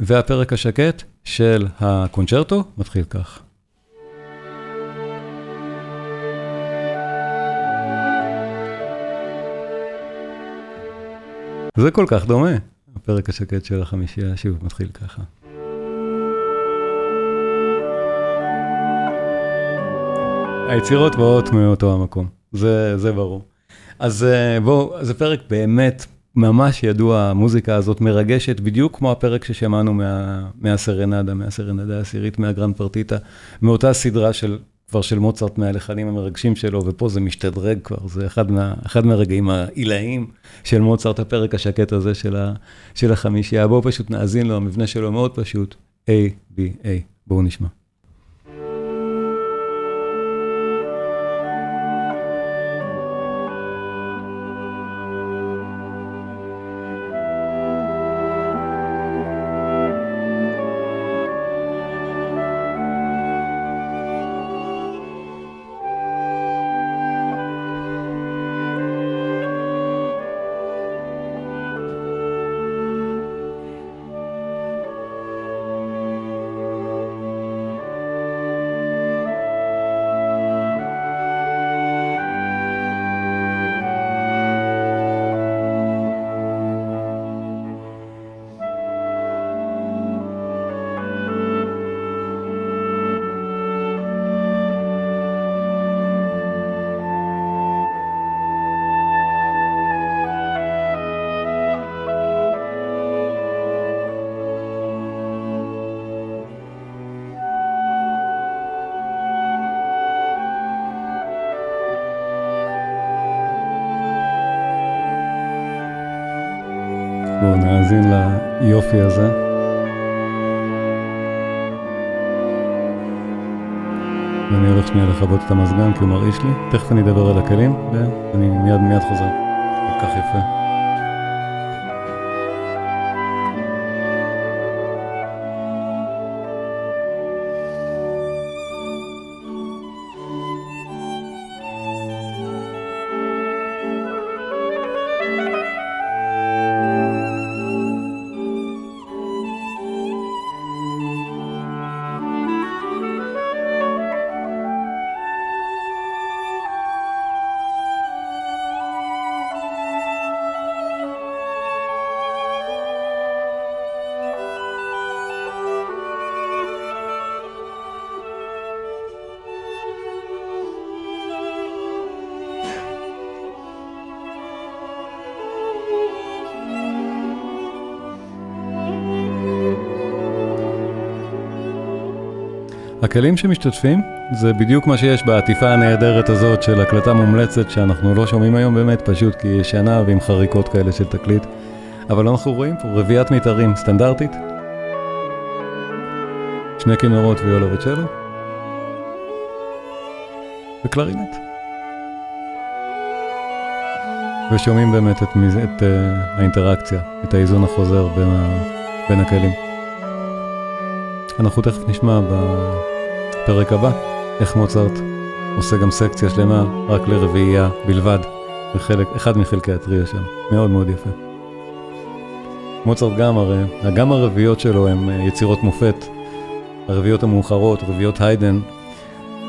והפרק השקט של הקונצ'רטו מתחיל כך. זה כל כך דומה, הפרק השקט של החמישייה, שוב, מתחיל ככה. היצירות באות מאותו המקום, זה, זה ברור. אז אה, בואו, זה פרק באמת ממש ידוע, המוזיקה הזאת מרגשת, בדיוק כמו הפרק ששמענו מה, מהסרנדה, מהסרנדה העשירית, מהגרנד פרטיטה, מאותה סדרה של כבר של מוצרט מהלחנים המרגשים שלו, ופה זה משתדרג כבר, זה אחד, מה, אחד מהרגעים העילאיים של מוצרט, הפרק השקט הזה של, ה, של החמישייה. בואו פשוט נאזין לו, המבנה שלו מאוד פשוט, A, B, A. בואו נשמע. נאזין ליופי הזה. ואני הולך שנייה לכבות את המזגן כי הוא מרעיש לי. תכף אני אדבר על הכלים ואני מיד מיד חוזר. כל כך יפה. הכלים שמשתתפים זה בדיוק מה שיש בעטיפה הנהדרת הזאת של הקלטה מומלצת שאנחנו לא שומעים היום באמת, פשוט כי היא ישנה ועם חריקות כאלה של תקליט. אבל אנחנו רואים פה רביעיית מיתרים סטנדרטית. שני כינורות ויולה וצ'לו. וקלרינט. ושומעים באמת את, את uh, האינטראקציה, את האיזון החוזר בין, ה, בין הכלים. אנחנו תכף נשמע בפרק הבא איך מוצרט עושה גם סקציה שלמה רק לרביעייה בלבד, בחלק, אחד מחלקי הטריה שם, מאוד מאוד יפה. מוצרט גם הרי, גם הרביעיות שלו הן אה, יצירות מופת, הרביעיות המאוחרות, רביעיות היידן,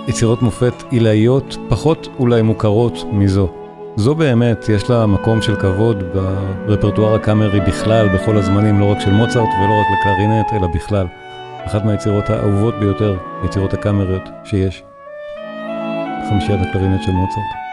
יצירות מופת עילאיות פחות אולי מוכרות מזו. זו באמת, יש לה מקום של כבוד ברפרטואר הקאמרי בכלל, בכל הזמנים, לא רק של מוצרט ולא רק לקלרינט, אלא בכלל. אחת מהיצירות האהובות ביותר, יצירות הקאמריות שיש. חמישיית הקלרינט של מוצרט.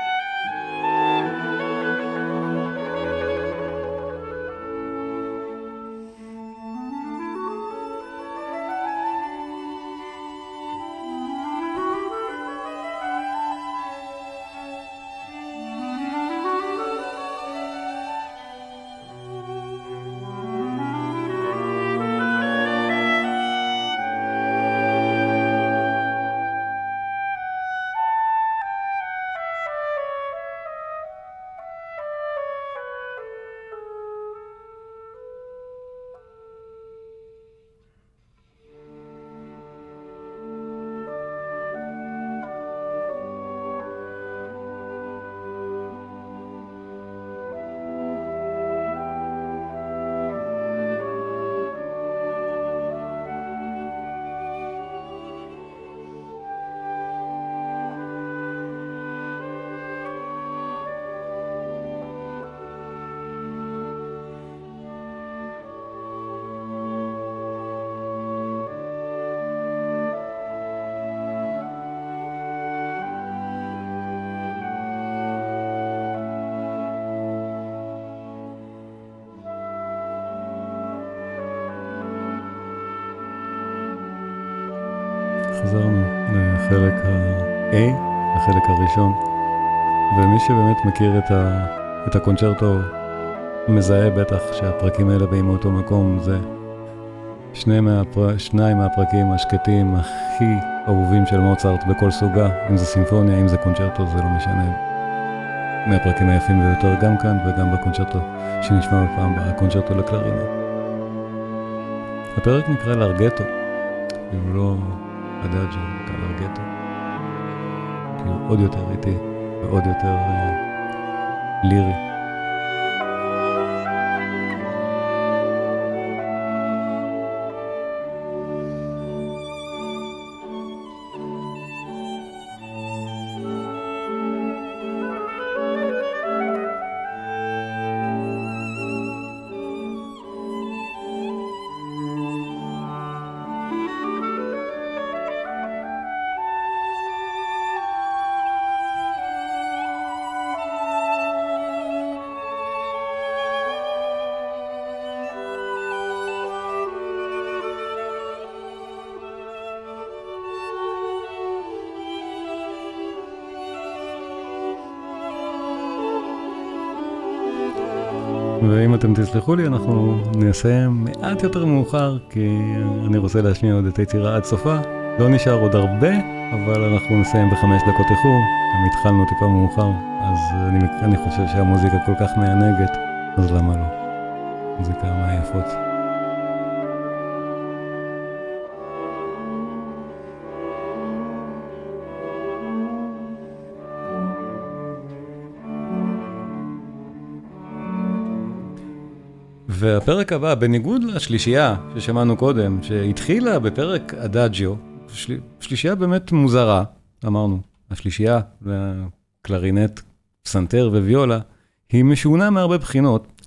חזרנו לחלק ה-A, החלק הראשון, ומי שבאמת מכיר את, ה, את הקונצ'רטו מזהה בטח שהפרקים האלה באים מאותו מקום, זה שני מהפר... שניים מהפרקים השקטים הכי אהובים של מוצרט בכל סוגה, אם זה סימפוניה, אם זה קונצ'רטו, זה לא משנה. מהפרקים היפים ביותר גם כאן וגם בקונצ'רטו שנשמע בפעם בקונצ'רטו לקלרינה. הפרק נקרא לארגטו, אם לא הדאג'ו, קלר גטו. כאילו עוד יותר איטי ועוד יותר אה, לירי. תסלחו לי, אנחנו נסיים מעט יותר מאוחר, כי אני רוצה להשמיע עוד את היצירה עד סופה. לא נשאר עוד הרבה, אבל אנחנו נסיים בחמש דקות איחור. גם התחלנו טיפה מאוחר, אז אני, אני חושב שהמוזיקה כל כך מענגת, אז למה לא? מוזיקה מהיפות. והפרק הבא, בניגוד לשלישייה ששמענו קודם, שהתחילה בפרק אדאג'יו, של... שלישייה באמת מוזרה, אמרנו, השלישייה, קלרינט, פסנתר וויולה, היא משונה מהרבה בחינות.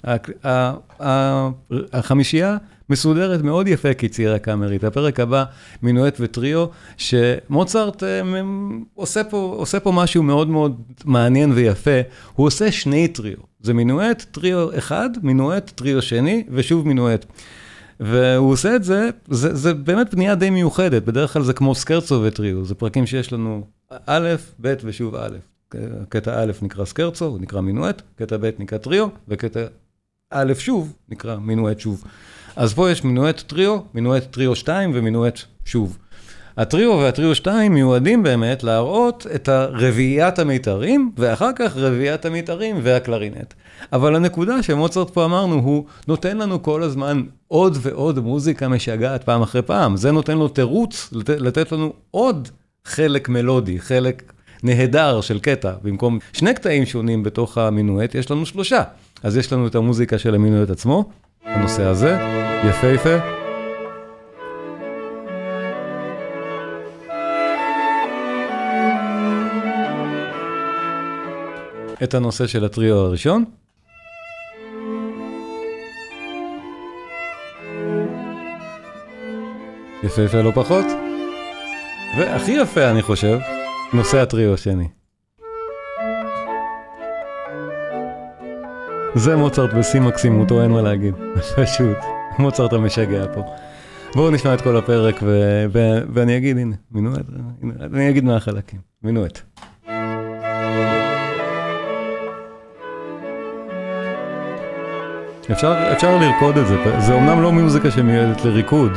החמישייה מסודרת מאוד יפה כצירה קאמרית. הפרק הבא, מינואט וטריו, שמוצרט אה, עושה פה, עושה פה משהו מאוד מאוד מעניין ויפה. הוא עושה שני טריו. זה מינואט, טריו אחד, מינואט, טריו שני, ושוב מינואט. והוא עושה את זה, זה, זה באמת בנייה די מיוחדת, בדרך כלל זה כמו סקרצו וטריו, זה פרקים שיש לנו א', ב' ושוב א'. קטע א' נקרא סקרצו, הוא נקרא מינואט, קטע ב' נקרא טריו, וקטע א' שוב נקרא מינואט שוב. אז פה יש מינואט טריו, מינואט טריו 2 ומינואט שוב. הטריו והטריו 2 מיועדים באמת להראות את רביעיית המיתרים, ואחר כך רביעיית המיתרים והקלרינט. אבל הנקודה שמוצרט פה אמרנו, הוא נותן לנו כל הזמן עוד ועוד מוזיקה משגעת פעם אחרי פעם. זה נותן לו תירוץ לתת, לתת לנו עוד חלק מלודי, חלק נהדר של קטע. במקום שני קטעים שונים בתוך המינואט, יש לנו שלושה. אז יש לנו את המוזיקה של המינואט עצמו, הנושא הזה, יפהפה. את הנושא של הטריו הראשון. יפהפה לא פחות. והכי יפה אני חושב, נושא הטריו השני. זה מוצרט בשיא מקסימותו, אין מה להגיד. פשוט, מוצרט המשגע פה. בואו נשמע את כל הפרק ו- ו- ואני אגיד, הנה, מינואט, אני אגיד מה החלקים, מינואט. אפשר, אפשר לרקוד את זה, זה אומנם לא מוזיקה שמיועדת לריקוד,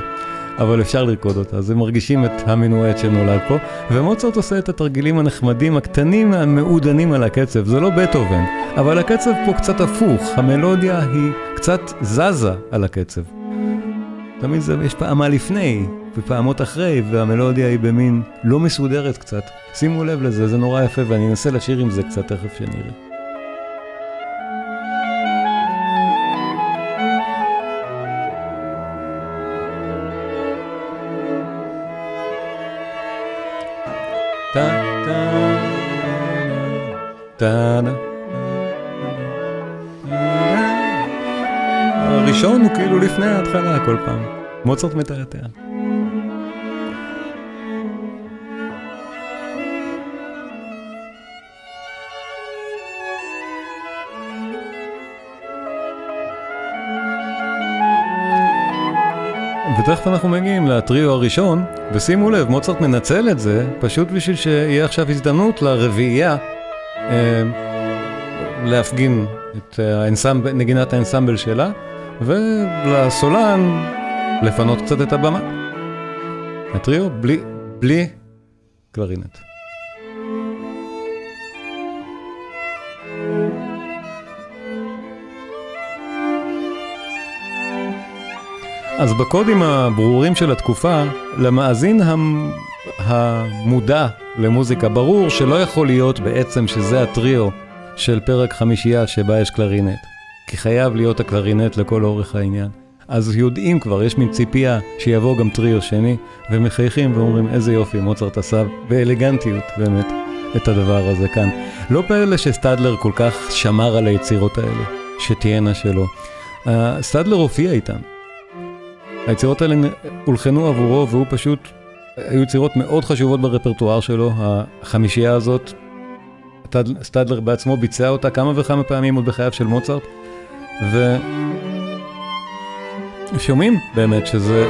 אבל אפשר לרקוד אותה, אז הם מרגישים את המינואט שנולד פה, ומוצרט עושה את התרגילים הנחמדים, הקטנים, המעודנים על הקצב, זה לא בטהובן, אבל הקצב פה קצת הפוך, המלודיה היא קצת זזה על הקצב. תמיד זה, יש פעמה לפני ופעמות אחרי, והמלודיה היא במין לא מסודרת קצת. שימו לב לזה, זה נורא יפה, ואני אנסה לשיר עם זה קצת תכף שנראה. הראשון הוא כאילו לפני ההתחלה כל פעם. מוצרט מתעתע. ותכף אנחנו מגיעים לטריו הראשון, ושימו לב, מוצרט מנצל את זה פשוט בשביל שיהיה עכשיו הזדמנות לרביעייה להפגין את האנסמב... נגינת האנסמבל שלה, ולסולן לפנות קצת את הבמה. הטריו בלי, בלי קלרינט. אז בקודים הברורים של התקופה, למאזין המודע למוזיקה ברור שלא יכול להיות בעצם שזה הטריו של פרק חמישייה שבה יש קלרינט. כי חייב להיות הקלרינט לכל אורך העניין. אז יודעים כבר, יש מין ציפייה שיבוא גם טריו שני, ומחייכים ואומרים איזה יופי, מוצרט עשה באלגנטיות באמת את הדבר הזה כאן. לא פלא שסטדלר כל כך שמר על היצירות האלה, שתהיינה שלו. סטדלר הופיע איתן. היצירות האלה הולחנו עבורו והוא פשוט, היו יצירות מאוד חשובות ברפרטואר שלו, החמישייה הזאת, סטדלר בעצמו ביצע אותה כמה וכמה פעמים עוד בחייו של מוצרט, ושומעים באמת שזו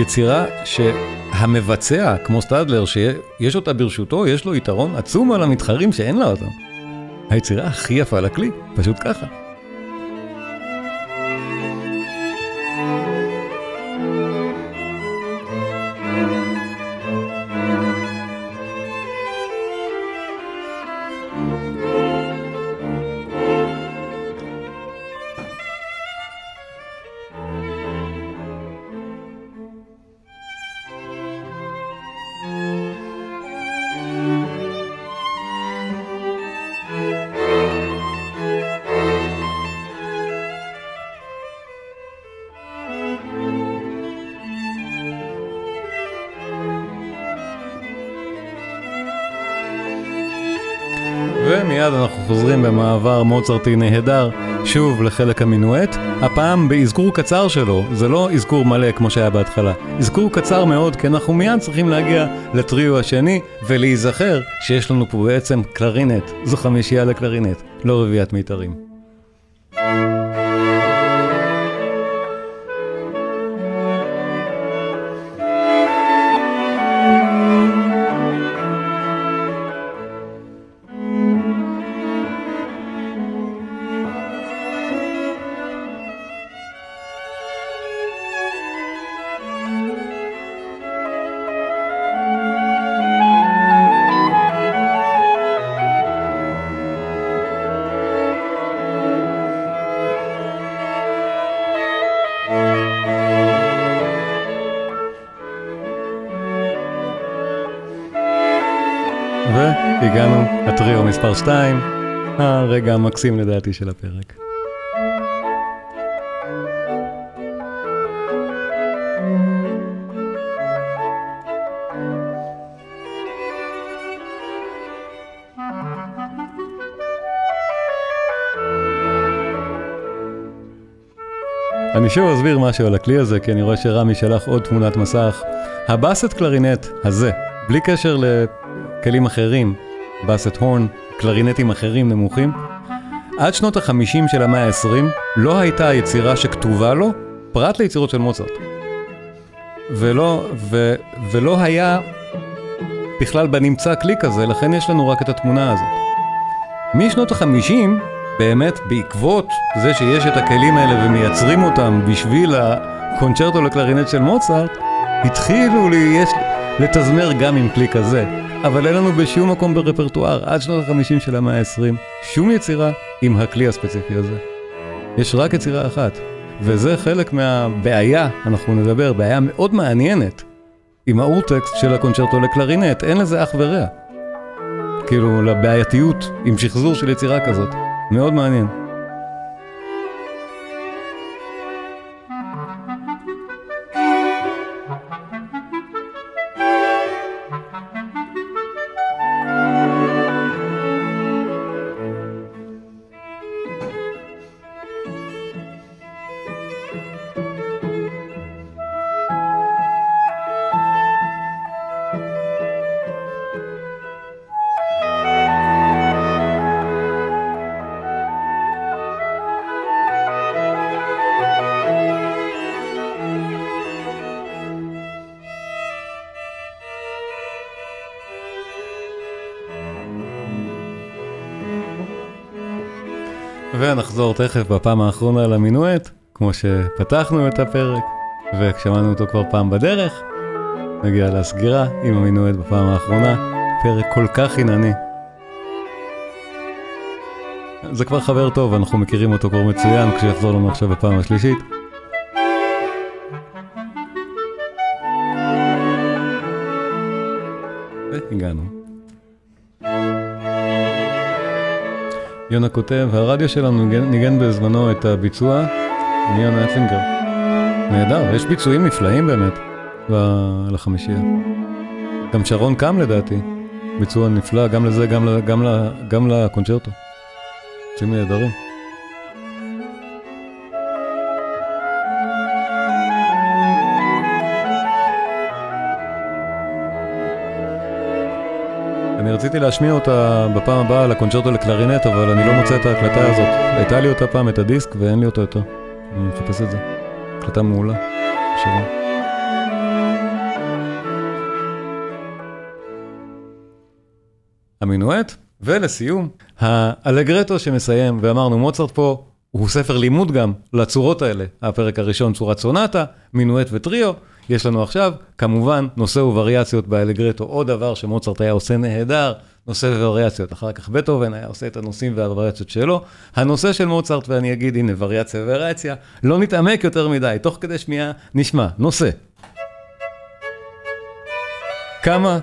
יצירה שהמבצע, כמו סטדלר, שיש אותה ברשותו, יש לו יתרון עצום על המתחרים שאין לה אותם. היצירה הכי יפה לכלי, פשוט ככה. במעבר מוצרטי נהדר, שוב לחלק המינואט, הפעם באזכור קצר שלו, זה לא אזכור מלא כמו שהיה בהתחלה, אזכור קצר מאוד, כי אנחנו מיד צריכים להגיע לטריו השני, ולהיזכר שיש לנו פה בעצם קלרינט, זו חמישייה לקלרינט, לא רביעיית מיתרים. והגענו לטריו מספר 2, הרגע המקסים לדעתי של הפרק. אני שוב אסביר משהו על הכלי הזה, כי אני רואה שרמי שלח עוד תמונת מסך. הבאסט קלרינט הזה, בלי קשר לכלים אחרים, באסט הורן, קלרינטים אחרים נמוכים, עד שנות החמישים של המאה ה-20 לא הייתה יצירה שכתובה לו, פרט ליצירות של מוצרט. ולא, ו, ולא היה בכלל בנמצא כלי כזה, לכן יש לנו רק את התמונה הזאת. משנות החמישים, באמת בעקבות זה שיש את הכלים האלה ומייצרים אותם בשביל הקונצ'רטו לקלרינט של מוצרט, התחילו לי, יש, לתזמר גם עם כלי כזה. אבל אין לנו בשום מקום ברפרטואר, עד שנות ה-50 של המאה ה-20, שום יצירה עם הכלי הספציפי הזה. יש רק יצירה אחת, וזה חלק מהבעיה, אנחנו נדבר, בעיה מאוד מעניינת, עם האורטקסט של הקונצ'רטו לקלרינט, אין לזה אח ורע. כאילו, לבעייתיות עם שחזור של יצירה כזאת. מאוד מעניין. ונחזור תכף בפעם האחרונה למינואט, כמו שפתחנו את הפרק, וכשמענו אותו כבר פעם בדרך, נגיע לסגירה עם המינואט בפעם האחרונה, פרק כל כך חינני. זה כבר חבר טוב, אנחנו מכירים אותו כבר מצוין, כשיחזור לנו עכשיו בפעם השלישית. והגענו. יונה כותב, הרדיו שלנו ניגן, בזמנו את הביצוע עם יונה אטלינגר. נהדר, יש ביצועים נפלאים באמת לחמישייה. גם שרון קם לדעתי, ביצוע נפלא גם לזה, גם, גם, גם לקונצ'רטו. ביצועים נהדרים. רציתי להשמיע אותה בפעם הבאה לקונצ'רטו לקלרינט, אבל אני לא מוצא את ההקלטה הזאת. הייתה לי אותה פעם, את הדיסק, ואין לי אותה יותר. אני מחפש את זה. הקלטה מעולה. שירה. המינואט, ולסיום, האלגרטו שמסיים, ואמרנו מוצרט פה הוא ספר לימוד גם לצורות האלה. הפרק הראשון צורת סונטה, מינואט וטריו. יש לנו עכשיו, כמובן, נושא ווריאציות באלגרטו, עוד דבר שמוצרט היה עושה נהדר, נושא ווריאציות. אחר כך בטהובן היה עושה את הנושאים והווריאציות שלו. הנושא של מוצרט, ואני אגיד, הנה, וריאציה ווריאציה, לא נתעמק יותר מדי, תוך כדי שמיעה נשמע, נושא. כמה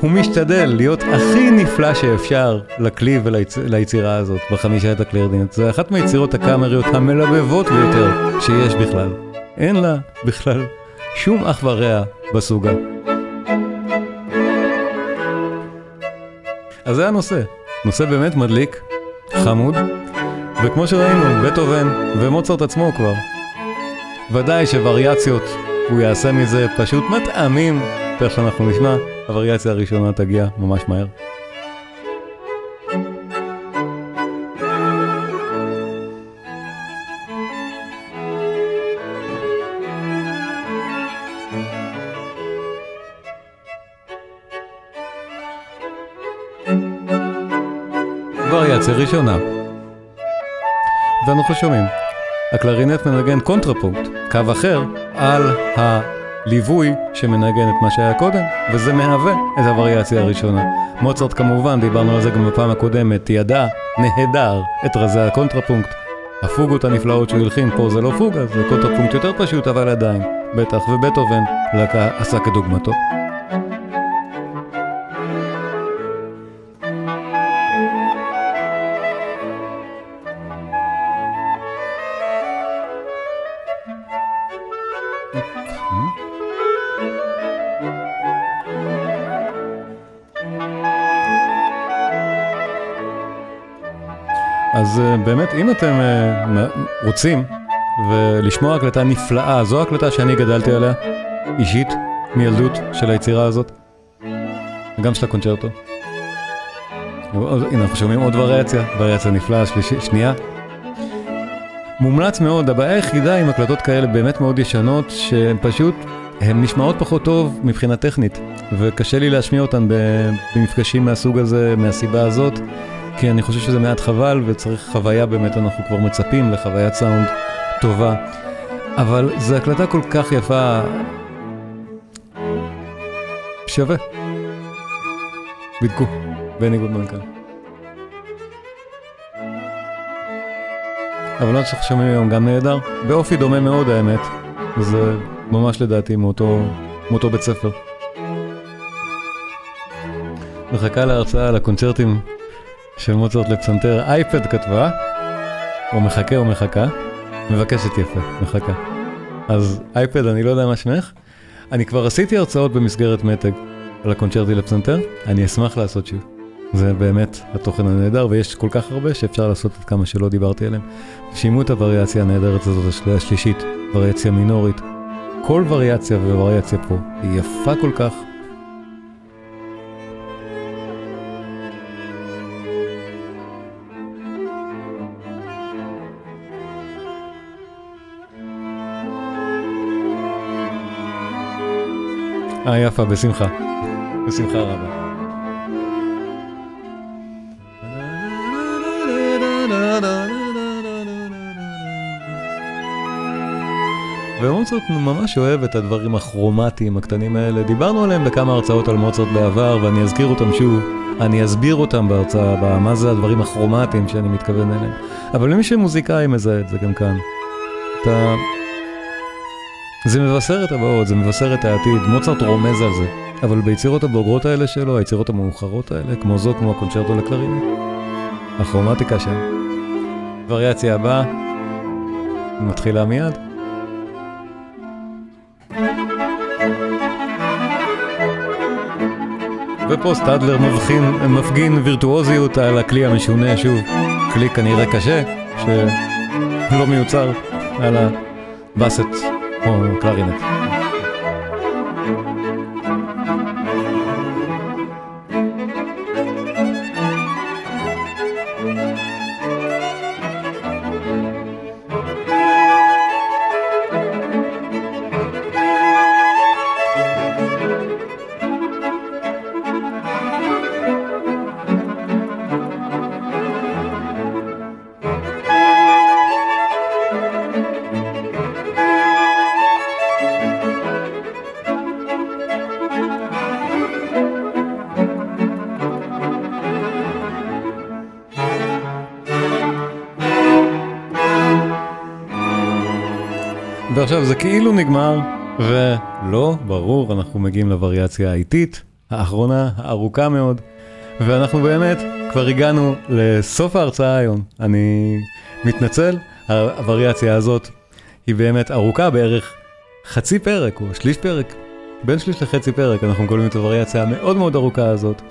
הוא משתדל להיות הכי נפלא שאפשר לכלי וליצירה הזאת בחמישיית הקלרדינט. זה אחת מהיצירות הקאמריות המלבבות ביותר שיש בכלל. אין לה בכלל שום אח ורע בסוגה. אז זה הנושא, נושא באמת מדליק, חמוד, וכמו שראינו, בטהובן ומוצרט עצמו כבר. ודאי שוריאציות, הוא יעשה מזה פשוט מטעמים, תכף שאנחנו נשמע, הווריאציה הראשונה תגיע ממש מהר. וריאציה ראשונה. ואנחנו שומעים, הקלרינט מנגן קונטרפונקט, קו אחר, על הליווי שמנגן את מה שהיה קודם, וזה מהווה את הווריאציה הראשונה. מוצרט כמובן, דיברנו על זה גם בפעם הקודמת, ידע נהדר את רזי הקונטרפונקט. הפוגות הנפלאות שהוא הלחין פה זה לא פוגה, זה קונטרפונקט יותר פשוט, אבל עדיין, בטח, ובטהובן עשה כדוגמתו. אז באמת, אם אתם רוצים ולשמוע הקלטה נפלאה, זו הקלטה שאני גדלתי עליה, אישית, מילדות של היצירה הזאת, וגם של הקונצ'רטו. הנה, אנחנו שומעים עוד וריאציה, וריאציה נפלאה, שלישי, שנייה. מומלץ מאוד, הבעיה היחידה עם הקלטות כאלה באמת מאוד ישנות, שהן פשוט, הן נשמעות פחות טוב מבחינה טכנית, וקשה לי להשמיע אותן במפגשים מהסוג הזה, מהסיבה הזאת. כי אני חושב שזה מעט חבל וצריך חוויה באמת, אנחנו כבר מצפים לחוויית סאונד טובה. אבל זו הקלטה כל כך יפה, שווה. בדקו, בני גודמן כאן. אבל לא צריך שומעים היום גם נהדר, באופי דומה מאוד האמת, זה ממש לדעתי מאותו, מאותו בית ספר. מחכה להרצאה על הקונצרטים של מוצרט לפסנתר, אייפד כתבה, או מחכה או מחכה, מבקשת יפה, מחכה. אז אייפד, אני לא יודע מה שמך, אני כבר עשיתי הרצאות במסגרת מתג על הקונצ'רטי לפסנתר, אני אשמח לעשות שוב. זה באמת התוכן הנהדר, ויש כל כך הרבה שאפשר לעשות את כמה שלא דיברתי עליהם. שימו את הווריאציה הנהדרת הזאת השלישית, וריאציה מינורית. כל וריאציה ווריאציה פה היא יפה כל כך, אה, יפה, בשמחה. בשמחה רבה. ומוצרט ממש אוהב את הדברים הכרומטיים הקטנים האלה. דיברנו עליהם בכמה הרצאות על מוצרט בעבר, ואני אזכיר אותם שוב. אני אסביר אותם בהרצאה הבאה, מה זה הדברים הכרומטיים שאני מתכוון אליהם. אבל למי שמוזיקאי מזהה את זה גם כאן. אתה... זה מבשר את הבאות, זה מבשר את העתיד, מוצרט רומז על זה. אבל ביצירות הבוגרות האלה שלו, היצירות המאוחרות האלה, כמו זו, כמו הקונצ'רטו לקלרינה, הכרומטיקה שם. וריאציה הבאה, מתחילה מיד. ופה סטדלר מבחין, מפגין וירטואוזיות על הכלי המשונה, שוב, כלי כנראה קשה, שלא מיוצר על הבאסט או כאילו נגמר, ולא, ברור, אנחנו מגיעים לווריאציה האיטית, האחרונה, הארוכה מאוד, ואנחנו באמת כבר הגענו לסוף ההרצאה היום. אני מתנצל, הווריאציה הזאת היא באמת ארוכה, בערך חצי פרק או שליש פרק, בין שליש לחצי פרק, אנחנו מקבלים את הווריאציה המאוד מאוד ארוכה הזאת.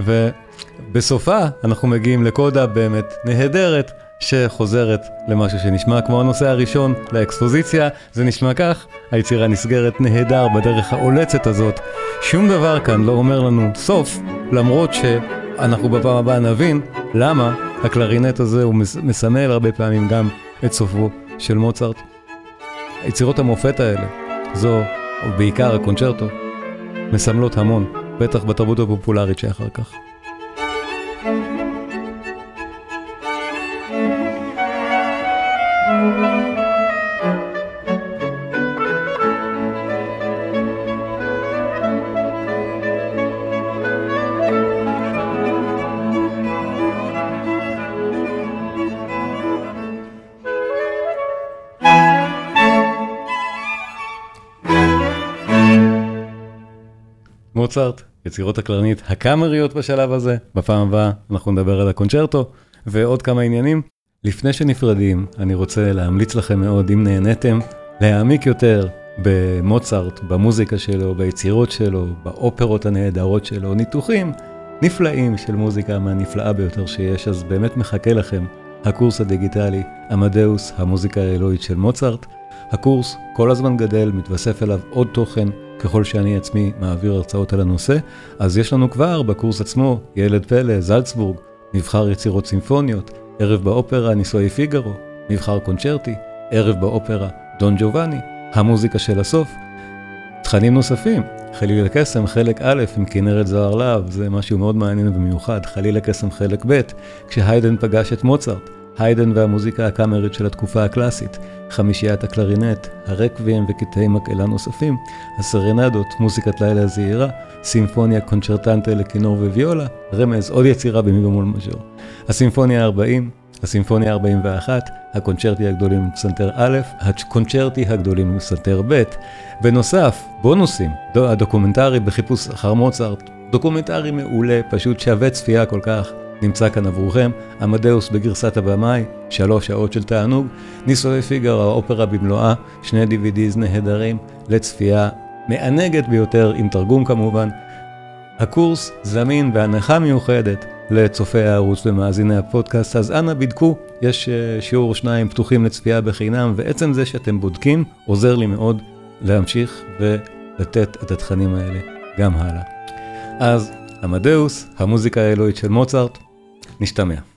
ובסופה אנחנו מגיעים לקודה באמת נהדרת. שחוזרת למשהו שנשמע כמו הנושא הראשון לאקספוזיציה, זה נשמע כך, היצירה נסגרת נהדר בדרך האולצת הזאת. שום דבר כאן לא אומר לנו סוף, למרות שאנחנו בפעם הבאה נבין למה הקלרינט הזה הוא מסמל הרבה פעמים גם את סופו של מוצרט. יצירות המופת האלה, זו, ובעיקר הקונצ'רטו, מסמלות המון, בטח בתרבות הפופולרית שאחר כך. מוצרט, יצירות הקלרנית הקאמריות בשלב הזה. בפעם הבאה אנחנו נדבר על הקונצ'רטו ועוד כמה עניינים. לפני שנפרדים, אני רוצה להמליץ לכם מאוד, אם נהניתם, להעמיק יותר במוצרט, במוזיקה שלו, ביצירות שלו, באופרות הנהדרות שלו, ניתוחים נפלאים של מוזיקה מהנפלאה ביותר שיש, אז באמת מחכה לכם הקורס הדיגיטלי עמדאוס, המוזיקה האלוהית של מוצרט. הקורס כל הזמן גדל, מתווסף אליו עוד תוכן. ככל שאני עצמי מעביר הרצאות על הנושא, אז יש לנו כבר בקורס עצמו, ילד פלא, זלצבורג, מבחר יצירות סימפוניות, ערב באופרה נישואי פיגארו, מבחר קונצ'רטי, ערב באופרה דון ג'ובאני, המוזיקה של הסוף. תכנים נוספים, חליל הקסם חלק א' עם כנרת זוהר להב, זה משהו מאוד מעניין ומיוחד, חליל הקסם חלק ב', כשהיידן פגש את מוצרט, היידן והמוזיקה הקאמרית של התקופה הקלאסית, חמישיית הקלרינט, הרקוויאם וקטעי מקהלה נוספים, הסרנדות, מוזיקת לילה זעירה, סימפוניה קונצ'רטנטה לכינור וויולה, רמז, עוד יצירה במי במול מז'ור. הסימפוניה ה-40, הסימפוניה ה-41, הקונצ'רטי הגדולים לפסנתר א', הקונצ'רטי הגדולים לפסנתר ב'. בנוסף, בונוסים, הדוקומנטרי בחיפוש אחר מוצרט, דוקומנטרי מעולה, פשוט שווה צפייה כל כך. נמצא כאן עבורכם, עמדאוס בגרסת הבמאי, שלוש שעות של תענוג, נישואי פיגר, האופרה במלואה, שני DVDs נהדרים לצפייה מענגת ביותר, עם תרגום כמובן. הקורס זמין בהנחה מיוחדת לצופי הערוץ ומאזיני הפודקאסט, אז אנא בדקו, יש אה, שיעור שניים פתוחים לצפייה בחינם, ועצם זה שאתם בודקים עוזר לי מאוד להמשיך ולתת את התכנים האלה גם הלאה. אז עמדאוס, המוזיקה האלוהית של מוצרט, נשתמע.